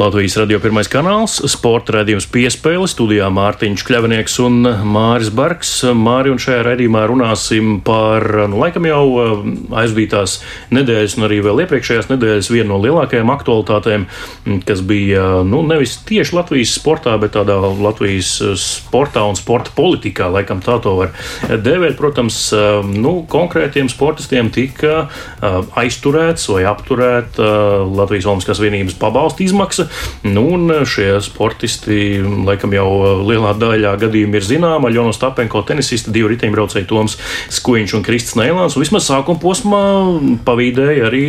Latvijas radio pirmais kanāls, sporta raidījums piespēle, studijā Mārtiņš Kļavinieks un Māris Barks. Māri un šajā raidījumā runāsim par, nu, laikam jau eh, aizvītās nedēļas un arī vēl iepriekšējās nedēļas vienu no lielākajām aktualitātēm, kas bija, nu, nevis tieši Latvijas sportā, bet tādā Latvijas sportā un sporta politikā, laikam tā to var dēvēt. Protams, eh, nu, konkrētiem sportistiem tika eh, aizturēts vai apturēta Latvijas Olimpiskās vienības pabalsta izmaksa. Nu, un šie sportisti, laikam jau lielā daļā gadījumu ir zināma. Ļonos Tapenko tenisista, divi riteņbraucēji Toms Skuiņš un Kristis Neilāns. Vismaz sākuma posmā pavīdēja arī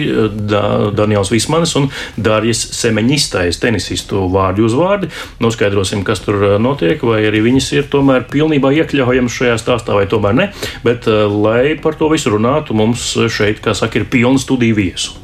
da Daniels Vismanis un Dārjas Semeņistais tenisistu vārdu uzvārdi. Noskaidrosim, kas tur notiek, vai arī viņas ir tomēr pilnībā iekļaujamas šajā stāstā, vai tomēr ne. Bet, lai par to visu runātu, mums šeit, kā saka, ir pilna studiju viesu.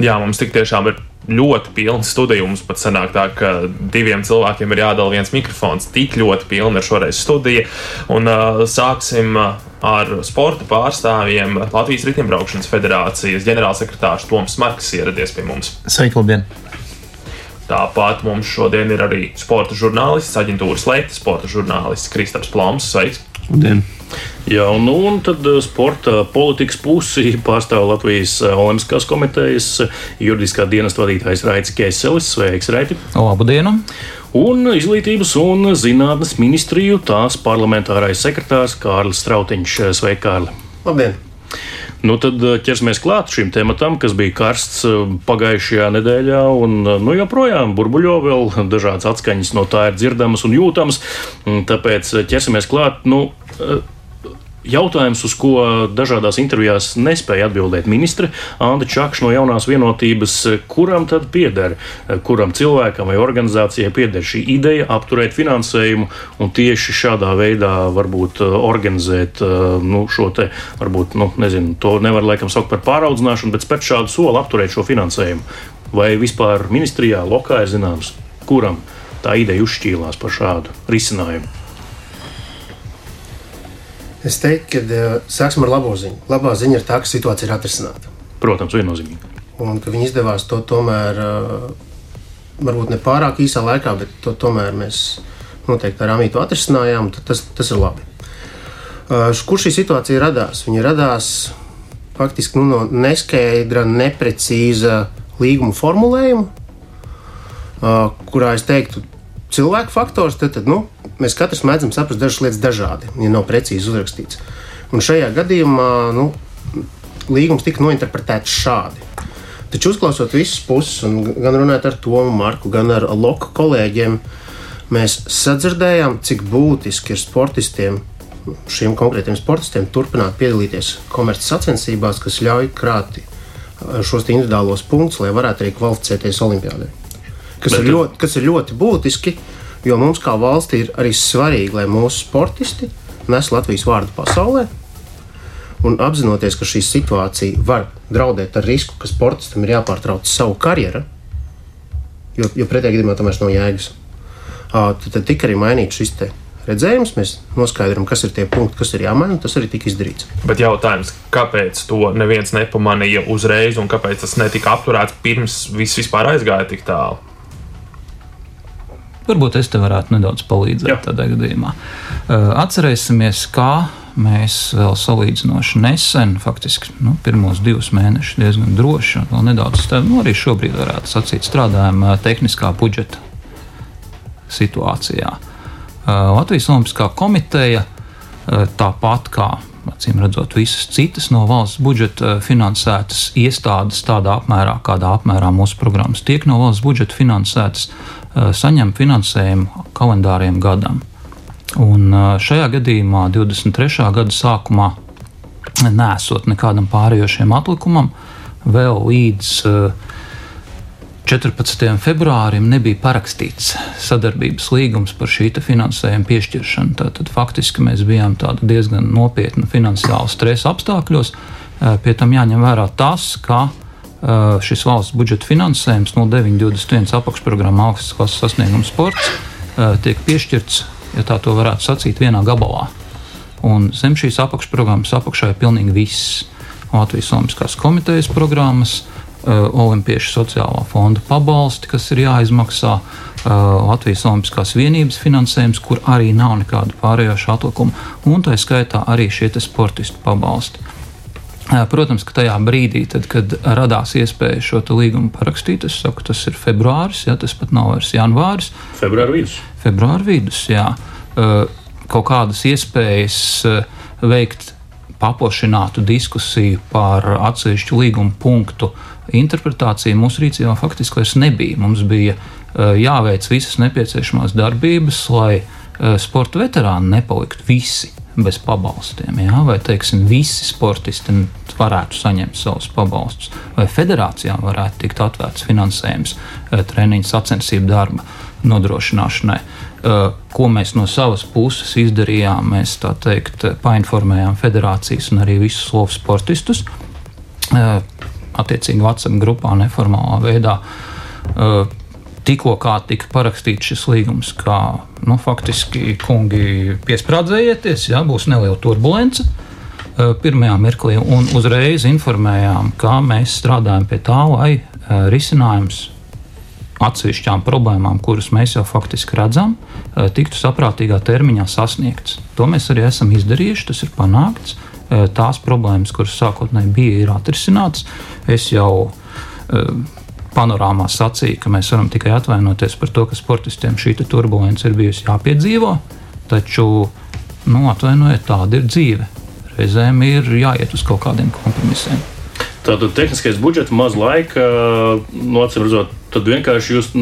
Jā, mums tik tiešām ir ļoti pilns studija. Mums pat sanāk tā, ka diviem cilvēkiem ir jādala viens mikrofons. Tik ļoti pilna ir šoreiz studija. Un uh, sāksim ar sporta pārstāvjiem. Latvijas Riteņbraukšanas federācijas ģenerālsekretārs Toms Marks ieradies pie mums. Sveiki! Tāpat mums šodien ir arī sporta žurnālists, aģentūras leita sporta žurnālists Kristaps Plāms. Sveiks! Labdien! Jā, un, nu, un tad sporta politikas pusi pārstāv Latvijas Olimpiskās komitejas juridiskā dienesta vadītājs Raits Kēselis. Sveiks, Raiti! Labu dienu! Un izglītības un zinātnes ministriju tās parlamentārais sekretārs Kārlis Strautiņš. Sveiki, Kārli! Labdien! Nu, tad ķersimies klāt šim tematam, kas bija karsts pagājušajā nedēļā, un nu, joprojām burbuļo vēl dažādas atskaņas no tā ir dzirdamas un jūtamas. Tāpēc ķersimies klāt. Nu, Jautājums, uz ko dažādās intervijās nespēja atbildēt ministre Anna Čakša no jaunās vienotības, kuram tad pieder, kuram cilvēkam vai organizācijai pieder šī ideja apturēt finansējumu un tieši šādā veidā varbūt organizēt nu, šo te, varbūt, nu, nezinu, to nevar laikam saukt par pāraudzināšanu, bet spērt šādu soli apturēt šo finansējumu. Vai vispār ministrijā lokā ir zināms, kuram tā ideja uzšķīlās par šādu risinājumu? Es teiktu, ka uh, sāksim ar labo ziņu. Labā ziņa ir tā, ka situācija ir atrisināta. Protams, viennozīmīgi. Un ka viņi izdevās to tomēr, uh, varbūt ne pārāk īsā laikā, bet to tomēr mēs noteikti ar Amītu atrisinājām. Tas, tas ir labi. Uh, kur šī situācija radās? Viņa radās faktiski nu, no neskaidra, neprecīza līguma formulējuma, kurā es teiktu, cilvēku faktors, tad, tad nu, mēs katrs mēdzam saprast dažas lietas dažādi, ja nav precīzi uzrakstīts. Un šajā gadījumā nu, līgums tika nointerpretēts šādi. Taču uzklausot visas puses, gan runājot ar Tomu Marku, gan ar Loku kolēģiem, mēs sadzirdējām, cik būtiski ir sportistiem, šiem konkrētiem sportistiem, turpināt piedalīties komerces sacensībās, kas ļauj krāt šos individuālos punktus, lai varētu arī kvalificēties Olimpijādē. Kas, Bet, ir ļoti, kas ir ļoti būtiski, Jo mums kā valstī ir arī svarīgi, lai mūsu sportisti nes Latvijas vārdu pasaulē. Un apzinoties, ka šī situācija var draudēt ar risku, ka sportistam ir jāpārtrauc savu karjeru, jo, jo pretējā gadījumā tam vairs nav jēgas, tad, tad tika arī mainīts šis redzējums. Mēs noskaidrojam, kas ir tie punkti, kas ir jāmaina, un tas arī tika izdarīts. Bet jautājums, kāpēc to neviens nepamanīja uzreiz, un kāpēc tas netika apturēts pirms viss vispār aizgāja tik tālu? Varbūt es te varētu nedaudz palīdzēt Jā. tādā gadījumā. Atcerēsimies, kā mēs vēl salīdzinoši nesen, faktiski nu, pirmos divus mēnešus diezgan droši, un vēl nedaudz nu, arī šobrīd varētu sacīt, strādājam tehniskā budžeta situācijā. Latvijas Olimpiskā komiteja tāpat kā acīm redzot, visas citas no valsts budžeta finansētas iestādes tādā apmērā, kādā apmērā mūsu programmas tiek no valsts budžeta finansētas, Eh, saņem finansējumu kalendāriem gadam. Un eh, šajā gadījumā 23. gada sākumā, nesot nekādam pārējošiem atlikumam, vēl līdz 14. februārim nebija parakstīts sadarbības līgums par šī finansējuma piešķiršanu. Tātad faktiski mēs bijām diezgan nopietni finansiāli stresa apstākļos. Pie tam jāņem vērā tas, ka šis valsts budžeta finansējums 0921 apakšprogramma augstas klases sasniegums sports tiek piešķirts, ja tā to varētu sacīt, vienā gabalā. Un zem šīs apakšprogrammas apakšā ir pilnīgi viss. Latvijas Olimpiskās komitejas programmas, Olimpiešu sociālā fonda pabalsti, kas ir jāizmaksā, Latvijas Olimpiskās vienības finansējums, kur arī nav nekāda pārējoša atlikuma, un tā skaitā arī šie sportistu pabalsti. Protams, ka tajā brīdī, tad, kad radās iespēja šo līgumu parakstīt, es saku, tas ir februāris, ja, tas pat nav vairs janvāris. Februāra vidus. Februāra vidus, jā. Kaut kādas iespējas veikt paplašinātu diskusiju par atsevišķu līguma punktu interpretāciju mūsu rīcībā faktiski vairs nebija. Mums bija jāveic visas nepieciešamās darbības, lai sporta veterāni nepaliktu visi bez pabalstiem. Jā? Vai teiksim, visi sportisti varētu saņemt savus pabalstus, vai federācijām varētu tikt atvērts finansējums eh, treniņu sacensību darba nodrošināšanai. Eh, ko mēs no savas puses izdarījām, mēs tā teikt, painformējām federācijas un arī visus slovu sportistus. Eh, attiecīgi, WhatsApp grupā neformālā veidā tikko tika parakstīts šis līgums, kā nu, faktiski kungi piesprādzējieties, ja būs neliela turbulence. Eh, pirmajā mirklī, un uzreiz informējām, ka mēs strādājam pie tā, lai eh, risinājums atsevišķām problēmām, kuras mēs jau faktiski redzam, eh, tiktu saprātīgā termiņā sasniegts. To mēs arī esam izdarījuši, tas ir panākts. Tās problēmas, kuras sākotnēji bija, ir atrisinātas. Es jau panorāmā sacīja, ka mēs varam tikai atvainoties par to, ka sportistiem šī turbulence ir bijusi jāpiedzīvo. Taču, nu, atvainojiet, tāda ir dzīve. Reizēm ir jāiet uz kaut kādiem kompromisiem. Tātad tehniskais budžets, maz laika, no acīm redzot, tad vienkārši jūs,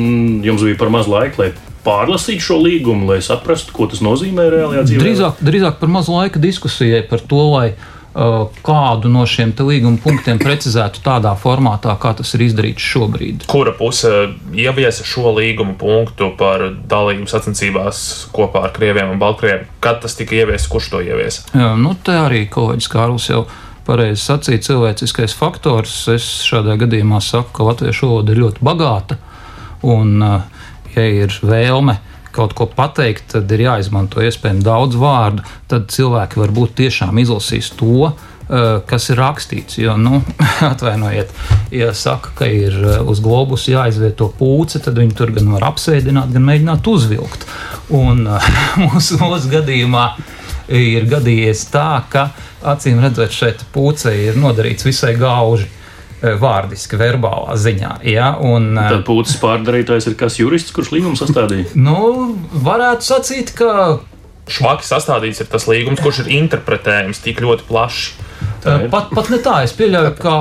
jums bija par maz laika, lai pārlasītu šo līgumu, lai saprastu, ko tas nozīmē reālajā dzīvē. Drīzāk, drīzāk par maz laika diskusijai par to, lai kādu no šiem līguma punktiem precizētu tādā formātā, kā tas ir izdarīts šobrīd. Kura puse ieviesa šo līguma punktu par dalību sacensībās kopā ar Krieviem un Baltkrieviem? Kad tas tika ieviests, kurš to ieviesa? Jā, nu, te arī kolēģis Kārlis jau pareizi sacīja, cilvēciskais faktors. Es šādā gadījumā saku, ka latviešu valoda ir ļoti bagāta un, uh, ja ir vēlme, kaut ko pateikt, tad ir jāizmanto iespējami daudz vārdu. Tad cilvēki varbūt tiešām izlasīs to, eh, kas ir rakstīts. Jo, nu, atvainojiet, ja saka, ka ir eh, uz globus jāizvieto pūce, tad viņi tur gan var apsēdināt, gan mēģināt uzvilkt. Un eh, mūsu, mūsu gadījumā ir gadījies tā, ka acīm redzot, šeit pūce ir nodarīts visai gauži. Eh, vārdiski, verbālā ziņā. Ja? Un, eh, Tad pūcis pārdarītājs ir kas jurists, kurš līgumu sastādīja? Nu, varētu sacīt, ka. Švaki sastādīts ir tas līgums, kurš ir interpretējams tik ļoti plaši. Eh, pat, pat ne tā, es pieļauju, ka,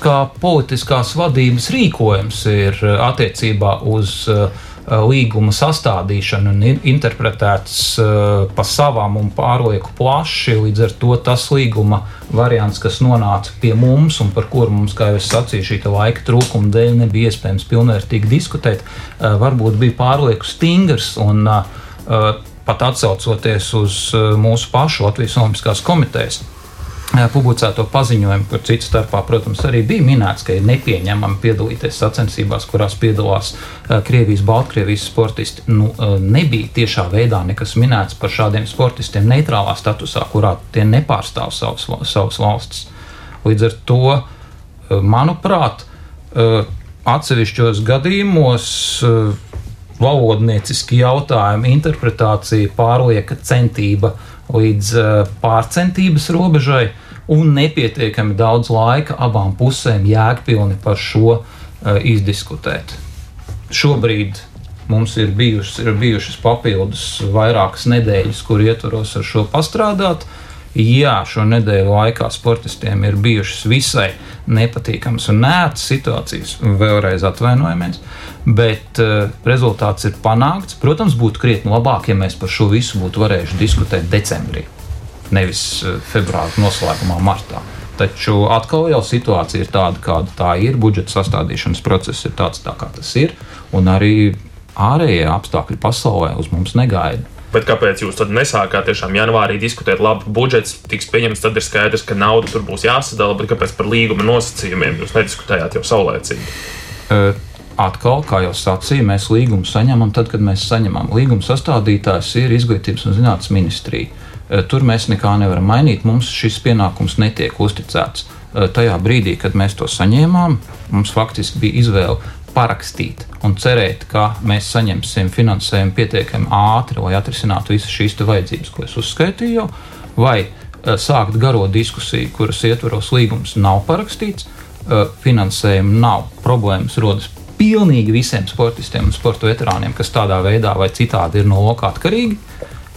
ka politiskās vadības rīkojums ir attiecībā uz uh, Eh, līguma sastādīšana un interpretēts eh, pa savām un pārlieku plaši. Līdz ar to tas līguma variants, kas nonāca pie mums un par kuru mums, kā jau es sacīju, šī laika trūkuma dēļ nebija iespējams pilnvērtīgi diskutēt, eh, varbūt bija pārlieku stingrs un pat atsaucoties uz mūsu pašu Latvijas Olimpiskās komitejas publicēto paziņojumu, kur citu starpā, protams, arī bija minēts, ka ir nepieņemami piedalīties sacensībās, kurās piedalās Krievijas, Baltkrievijas sportisti. Nu, nebija tiešā veidā nekas minēts par šādiem sportistiem neitrālā statusā, kurā tie nepārstāv savas, savas valstis. Līdz ar to, manuprāt, atsevišķos gadījumos valodnieciski jautājumi, interpretācija, pārlieka centība līdz pārcentības robežai un nepietiekami daudz laika abām pusēm jēgpilni par šo uh, izdiskutēt. Šobrīd mums ir bijušas, ir bijušas papildus vairākas nedēļas, kur ietvaros ar šo pastrādāt. Jā, šo nedēļu laikā sportistiem ir bijušas visai nepatīkamas un nērtas situācijas, vēlreiz atvainojamies, bet uh, rezultāts ir panākts. Protams, būtu krietni labāk, ja mēs par šo visu būtu varējuši diskutēt decembrī nevis eh, februāra noslēgumā, martā. Taču atkal jau situācija ir tāda, kāda tā ir. Budžeta sastādīšanas process ir tāds, tā kā tas ir. Un arī ārējie apstākļi pasaulē uz mums negaida. Bet kāpēc jūs tad nesākāt tiešām janvārī diskutēt, labi, budžets tiks pieņemts, tad ir skaidrs, ka nauda tur būs jāsadala, bet kāpēc par līguma nosacījumiem jūs nediskutējāt jau saulēcīgi? Uh, Atkal, kā jau sacīju, mēs līgumu saņemam tad, kad mēs saņemam. Līguma sastādītājs ir Izglītības un zinātnes ministrija. Tur mēs nekā nevaram mainīt. Mums šis pienākums netiek uzticēts. Tajā brīdī, kad mēs to saņēmām, mums faktiski bija izvēle parakstīt un cerēt, ka mēs saņemsim finansējumu pietiekami ātri, lai atrisinātu visas šīs vajadzības, ko es uzskaitīju, vai sākt garo diskusiju, kuras ietvaros līgums nav parakstīts, finansējuma nav, problēmas rodas pilnīgi visiem sportistiem un sporta veterāniem, kas tādā veidā vai citādi ir no lokā atkarīgi,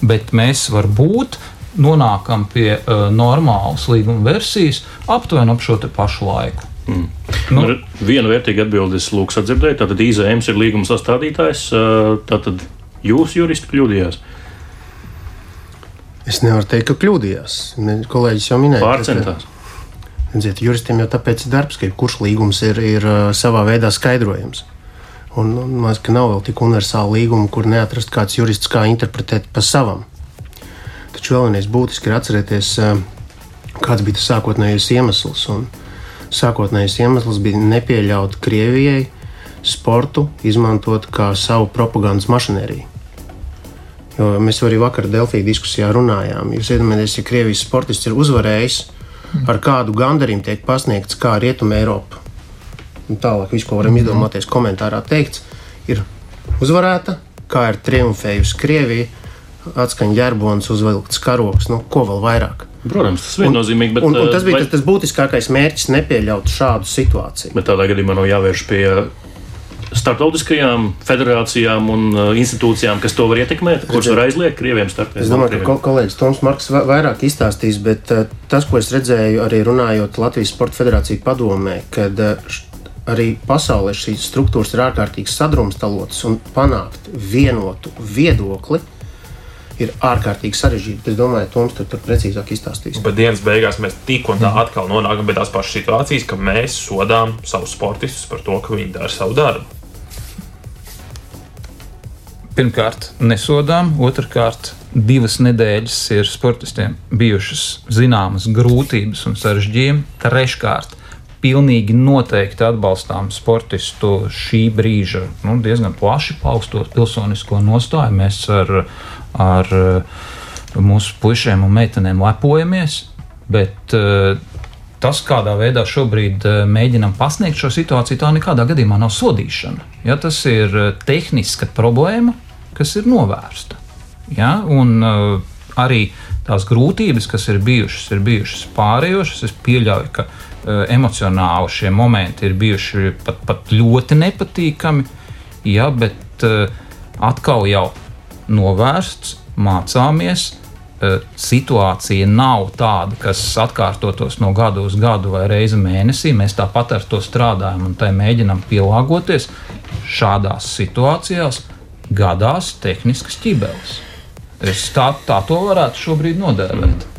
bet mēs varbūt nonākam pie uh, normālas līguma versijas aptuveni ap šo pašu laiku. Mm. Nu, nu, viena vērtīga atbildes lūks atdzirdēt, tātad IZMs ir līguma sastādītājs, uh, tātad jūs juristi kļūdījās. Es nevaru teikt, ka kļūdījās. Kolēģis jau minēja, Pārcentās. Ka, Redziet, juristiem jau tāpēc ir darbs, ka kurš līgums ir, ir savā veidā skaidrojams. Un man liekas, ka nav vēl tik universāla līguma, kur neatrast kāds jurists, kā interpretēt pa savam. Taču galvenais būtiski ir atcerēties, kāds bija tas sākotnējais iemesls. Un sākotnējais iemesls bija nepieļaut Krievijai sportu izmantot kā savu propagandas mašinēriju. Jo mēs arī vakar Delfī diskusijā runājām. Jūs iedomājieties, ja Krievijas sportists ir uzvarējis, ar kādu gandarījumu tiek pasniegts kā Rietuma Eiropa. Un tālāk, viss, ko varam -hmm. izdomāties, komentārā teikts, ir uzvarēta, kā ir triumfējusi Krievija, atskaņa ģerbons, uzvilkts karoks, nu, ko vēl vairāk. Protams, tas ir viennozīmīgi. Bet, un, un tas bija vai... tas, tas būtiskākais mērķis - nepieļaut šādu situāciju. Bet tādā gadījumā nav jāvērš pie starptautiskajām federācijām un uh, institūcijām, kas to var ietekmēt, kuras var aizliegt krieviem startēt. Es domāju, ka kolēģis Toms Marks vairāk izstāstīs, bet uh, tas, ko es redzēju arī runājot Latvijas Sporta Federāciju padomē, kad arī pasaulē šīs struktūras ir ārkārtīgi sadrumstalotas un panākt vienotu viedokli ir ārkārtīgi sarežģīti. Es domāju, Toms tur, tur precīzāk izstāstīs. Bet dienas beigās mēs tik un tā mhm. atkal nonākam pie tās pašas situācijas, ka mēs sodām savus sportistus par to, ka viņi dara savu darbu. Pirmkārt, nesodām, otrkārt, divas nedēļas ir sportistiem bijušas zināmas grūtības un sarežģījumi. Treškārt, pilnīgi noteikti atbalstām sportistu šī brīža nu, diezgan plaši paustot pilsonisko nostāju. Mēs ar, ar mūsu puišiem un meitenēm lepojamies, bet uh, tas, kādā veidā šobrīd eh, mēģinam pasniegt šo situāciju, tā nekādā gadījumā nav sodīšana. Ja, tas ir eh, tehniska problēma, kas ir novērsta. Ja? Un, arī tās grūtības, kas ir bijušas, ir bijušas pārējošas. Es pieļauju, ka emocionāli šie momenti ir bijuši pat, pat ļoti nepatīkami, ja, bet atkal jau novērsts, mācāmies. Uh, situācija nav tāda, kas atkārtotos no gada uz gadu vai reizi mēnesī. Mēs tāpat ar to strādājam un tai mēģinām pielāgoties šādās situācijās gadās tehniskas ķibeles. Es tā, tā to varētu šobrīd nodēvēt. Mm.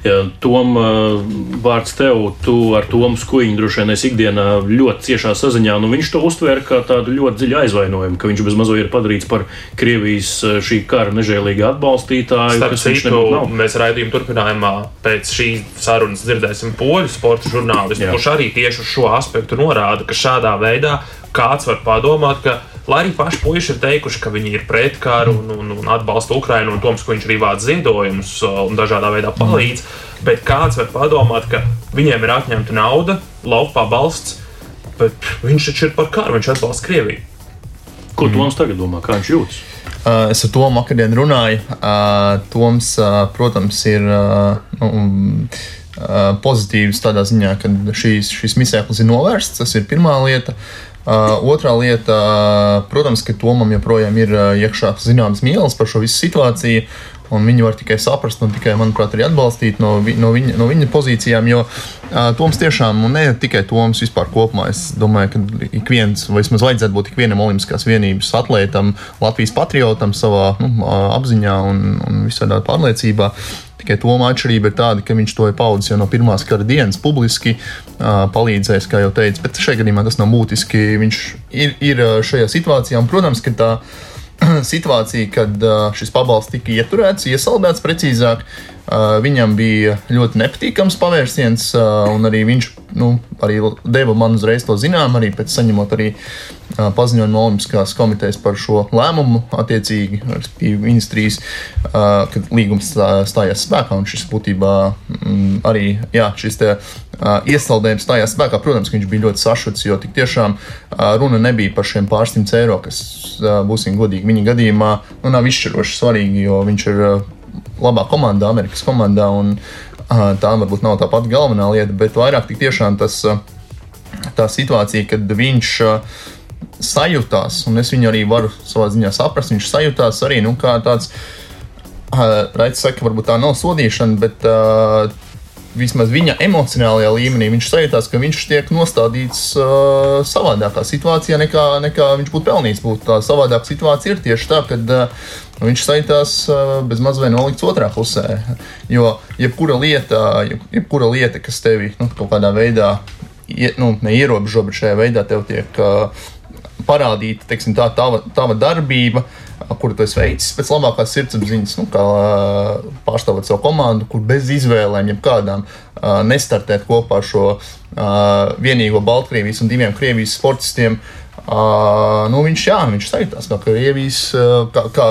Ja, Tom, vārds tev, tu ar Tomu Skuiņu droši vien esi ikdienā ļoti ciešā saziņā. Nu, viņš to uztver kā tādu ļoti dziļu aizvainojumu, ka viņš bez mazliet ir padarīts par Krievijas šī kara nežēlīgu atbalstītāju. Starp citu, mēs raidījuma turpinājumā pēc šīs sarunas dzirdēsim poļu sporta žurnālistu, kurš arī tieši uz šo aspektu norāda, ka šādā veidā kāds var padomāt, ka Lai arī paši puiši ir teikuši, ka viņi ir pret karu un, un, un atbalsta Ukrainu, un Toms, ka viņš arī vāc ziedojumus uh, un dažādā veidā palīdz. Bet kāds var padomāt, ka viņiem ir atņemta nauda, laupā balsts, bet viņš taču ir par karu, viņš atbalsta Krieviju. Ko mm. Toms tagad domā, kā viņš jūtas? Uh, es ar Tomu vakardien runāju. Uh, Toms, uh, protams, ir uh, nu, uh, pozitīvs tādā ziņā, ka šīs, šīs misēklis ir novērsts. Tas ir pirmā lieta. Uh, Uh, otrā lieta, uh, protams, ka Tomam joprojām ir uh, iekšā zināmas mīlas par šo visu situāciju. Un viņi var tikai saprast un tikai, manuprāt, arī atbalstīt no, vi, no, viņa, no viņa pozīcijām. Jo uh, Toms tiešām, un ne tikai Toms vispār kopumā, es domāju, ka ik viens, vai vismaz vajadzētu būt ik vienam Olimpiskās vienības atlētam, Latvijas patriotam savā nu, apziņā un, un visādā pārliecībā. Tikai Toma atšķirība ir tāda, ka viņš to ir paudzis jau no pirmās kara dienas, publiski uh, palīdzējis, kā jau teicu. Bet šajā gadījumā tas nav būtiski. Viņš ir, ir šajā situācijā, un, protams, ka tā ir situācija, kad uh, šis pabalsts tika ieturēts, iesaldēts precīzāk. Uh, viņam bija ļoti nepatīkams pavērsiens, uh, un arī viņš nu, arī deva man uzreiz to zinām, arī pēc saņemot arī paziņojumu no Olimpiskās komitejas par šo lēmumu, attiecīgi ministrijas, līgums stājās spēkā. Un šis būtībā mm, arī jā, šis te, iesaldējums stājās spēkā. Protams, ka viņš bija ļoti sašuts, jo tik tiešām runa nebija par šiem pārsimt eiro, kas, būsim godīgi, viņa gadījumā nu, nav izšķiroši svarīgi, jo viņš ir labā komandā, Amerikas komandā. Un, tā varbūt nav tā pati galvenā lieta, bet vairāk tiešām tas, tā situācija, kad viņš sajūtās, un es viņu arī varu savā ziņā saprast, viņš sajūtās arī nu, kā tāds, Raits saka, varbūt tā nav sodīšana, bet uh, vismaz viņa emocionālajā līmenī viņš sajūtās, ka viņš tiek nostādīts uh, savādākā situācijā, nekā, nekā viņš būtu pelnījis. Būt. Tā savādākā situācija ir tieši tā, ka uh, viņš sajūtās uh, bez mazliet nolikts otrā pusē. Jo jebkura lieta, jebkura lieta kas tevi nu, kaut kādā veidā nu, neierobežo, bet šajā veidā tev tiek uh, parādīta teiksim, tā, tava, tava darbība. Uh, kuru tu veicis pēc labākās sirdsapziņas, nu, kā pārstāvot savu komandu, kur bez izvēlēm, jebkādām, nestartēt kopā ar šo vienīgo Baltkrievijas un diviem Krievijas sportistiem. Uh, Uh, nu, viņš, jā, viņš sajūtās kā Krievijas, kā, kā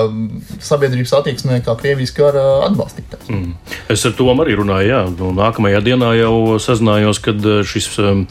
sabiedrības attieksmē, kā Krievijas kara atbalstītājs. Mm. Es ar to arī runāju. Jā. Nu, nākamajā dienā jau sazinājos, kad šis um,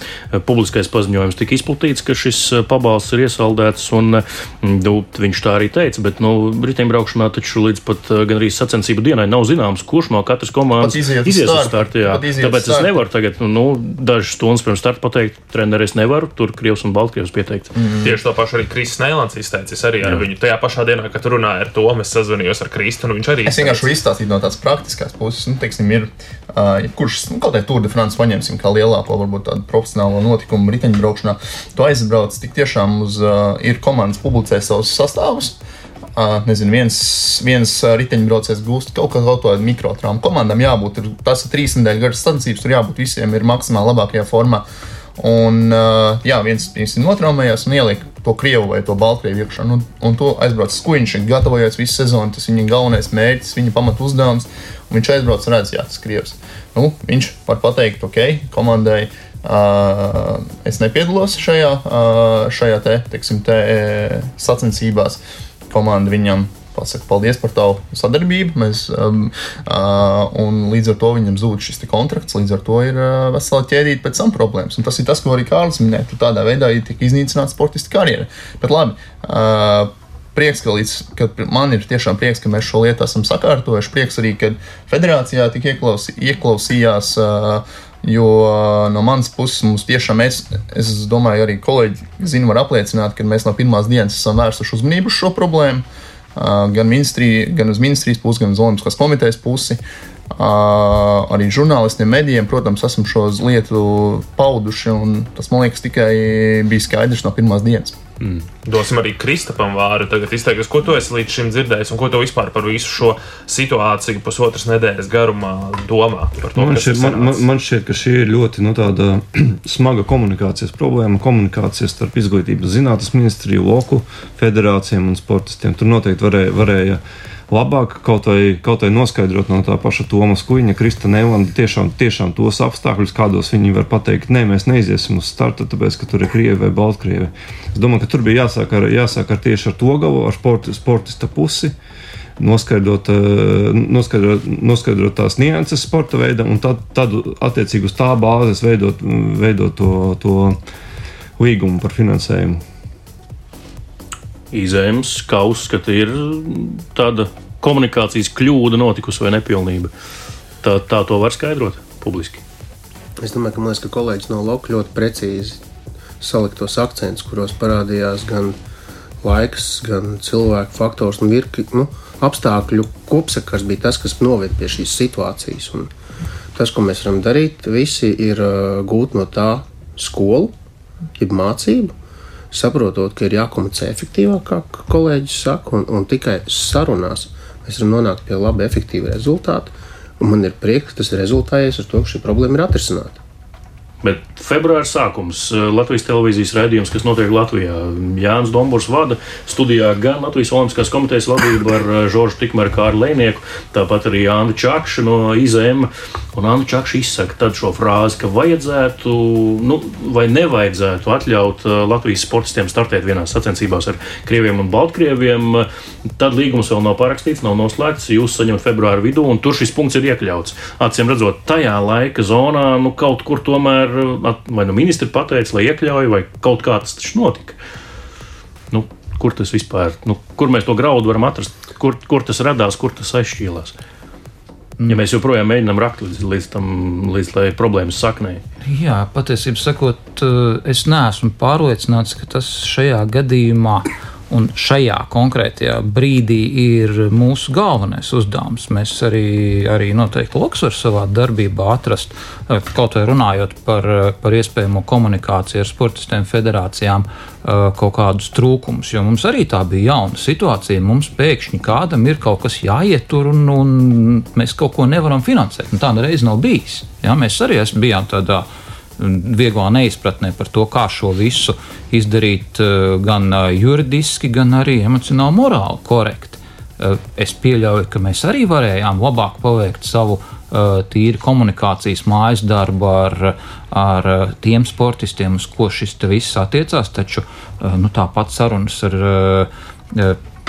publiskais paziņojums tika izplatīts, ka šis pabalsts ir iesaldēts. Un, nu, viņš tā arī teica, bet nu, riteņbraukšanā taču līdz pat gandrīz sacensību dienai nav zināms, kurš no katras komandas iziet uz startu. Tāpēc start. es nevaru tagad, nu, dažas stundas pirms starta pateikt, treneris nevaru, tur Krievs un Baltkrievs pieteikt. Mm. Mm. Tieši to pašu arī Kristis Nēlants izteica. Es arī ar Jā. viņu tajā pašā dienā, kad runāju ar to, es sazvanījos ar Kristu. Viņš arī. Es vienkārši izstāstīju no tādas praktiskās puses. Nu, teiksim, ir, uh, kurš nu, kaut kādā Tour de France paņemsim kā lielāko, varbūt tādu profesionālo notikumu riteņbraukšanā. Tu aizbrauc tik tiešām uz, uh, ir komandas publicē savus sastāvus. Uh, nezinu, viens, viens riteņbraucējs gūst kaut kādu kaut mikrotraumu. Komandām jābūt, ir, tas ir trīs nedēļas garas sacensības, tur jābūt visiem ir maksimāli labākajā formā. Uh, Un, uh, jā, viens ir notraumējies un ielika to krievu vai to baltkrievu iekšā. Nu, un to aizbrauc skuiņš, gatavojas visu sezonu. Tas viņa galvenais mērķis, viņa pamatu uzdevums. Viņš aizbrauc un redz, jā, tas krievs. Nu, viņš var pateikt, ok, komandai. Uh, es nepiedalos šajā, uh, šajā te, teiksim, te, sacensībās. Komanda viņam pasaka paldies par tavu sadarbību. Mēs, um, uh, līdz ar to viņam zūd šis kontrakts, līdz ar to ir uh, vesela ķēdīte pēc tam problēmas. Un tas ir tas, ko arī Kārlis minēja. Tādā veidā ir tik iznīcināta sportista karjera. Bet labi. Uh, prieks, ka, līdz, ka man ir tiešām prieks, ka mēs šo lietu esam sakārtojuši. Prieks arī, ka federācijā tik ieklausī, ieklausījās. Uh, jo no manas puses mums tiešām, es, es domāju, arī kolēģi zina, var apliecināt, ka mēs no pirmās dienas esam vērsuši uzmanību uz šo problēmu. Gan, ministrija, gan uz ministrijas pusi, gan uz Olimpiskās komitejas pusi. Arī žurnālistiem, medijiem, protams, esam šo lietu pauduši. Tas man liekas, tikai bija skaidrs no pirmās dienas. Mm. Dosim arī Kristapam vāru. Tagad izteikties, ko tu esi līdz šim dzirdējis un ko tu vispār par visu šo situāciju pusotras nedēļas garumā domā. To, man, šķiet, man, man, man šķiet, ka šī ir ļoti nu, smaga komunikācijas problēma. Komunikācijas starp izglītības zinātnes ministriju, loku federācijām un sportistiem. Tur noteikti varēja. varēja labāk kaut vai, kaut vai noskaidrot no tā paša Tomas Kuņa, Krista Neilanda tiešām, tiešām tos apstākļus, kādos viņi var pateikt, nē, mēs neiziesim uz startu, tāpēc, ka tur ir Krievi vai Baltkrievi. Es domāju, ka tur bija jāsāk ar, jāsāk ar tieši ar to galu, ar sporti, sportista pusi. Noskaidrot, eh, noskaidrot, noskaidrot tās nianses sporta veidam, un tad, tad attiecīgi uz tā bāzes veidot, veidot to, to līgumu par finansējumu izējums, kā uzskata, ir tāda komunikācijas kļūda notikusi vai nepilnība. Tā, tā to var skaidrot publiski. Es domāju, ka, liekas, ka kolēģis no Loka ļoti precīzi salika tos akcentus, kuros parādījās gan laiks, gan cilvēku faktors. Nu, virkni, nu, apstākļu kopsakars bija tas, kas noved pie šīs situācijas. Un tas, ko mēs varam darīt, visi ir uh, gūt no tā skolu, jeb mācību, saprotot, ka ir jākomunicē efektīvāk, kā kolēģis saka, un, un tikai sarunās mēs varam nonākt pie laba, efektīva rezultāta. Man ir prieks, ka tas ir rezultējies ar to, ka šī problēma ir atrisināta. Bet februāra sākums eh, Latvijas televīzijas raidījums, kas notiek Latvijā. Jānis Dombors vada studijā gan Latvijas Olimpiskās komitejas vadību ar eh, Žoržu Tikmeru kā ar Lēnieku, tāpat arī Jānu Čakšu no IZM. Un Anna Čakša izsaka šo frāzi, ka vajadzētu nu, vai nevajadzētu atļaut eh, Latvijas sportistiem startēt vienās sacensībās ar Krieviem un Baltkrieviem. Tad līgums vēl nav parakstīts, nav noslēgts. Jūs saņemat februāra vidū, un tur šis punkts ir iekļauts. Acīm redzot, tajā laika zonā nu, kaut kur tomēr vai nu ministri pateica, lai iekļauj, vai kaut kā tas taču notika. Nu, kur tas vispār, nu, kur mēs to graudu varam atrast, kur, kur tas radās, kur tas aizšķīlās? Ja mēs joprojām mēģinām rakt līdz, līdz tam, līdz problēmas saknei. Jā, patiesībā sakot, es neesmu pārliecināts, ka tas šajā gadījumā Un šajā konkrētajā brīdī ir mūsu galvenais uzdevums. Mēs arī, arī noteikti Luksvaru savā darbībā atrast, kaut vai runājot par, par iespējamo komunikāciju ar sportistiem, federācijām, kaut kādus trūkumus. Jo mums arī tā bija jauna situācija. Mums pēkšņi kādam ir kaut kas jāietur, un, un mēs kaut ko nevaram finansēt. Un tā nereiz nav bijis. Ja? Mēs arī bijām tādā veidā vieglā neizpratnē par to, kā šo visu izdarīt eh, gan eh, juridiski, gan arī emocionāli, morāli korekti. Eh, es pieļauju, ka mēs arī varējām labāk paveikt savu tīri komunikācijas mājas darbu ar, ar tiem sportistiem, uz ko šis viss attiecās. Taču nu, tāpat sarunas ar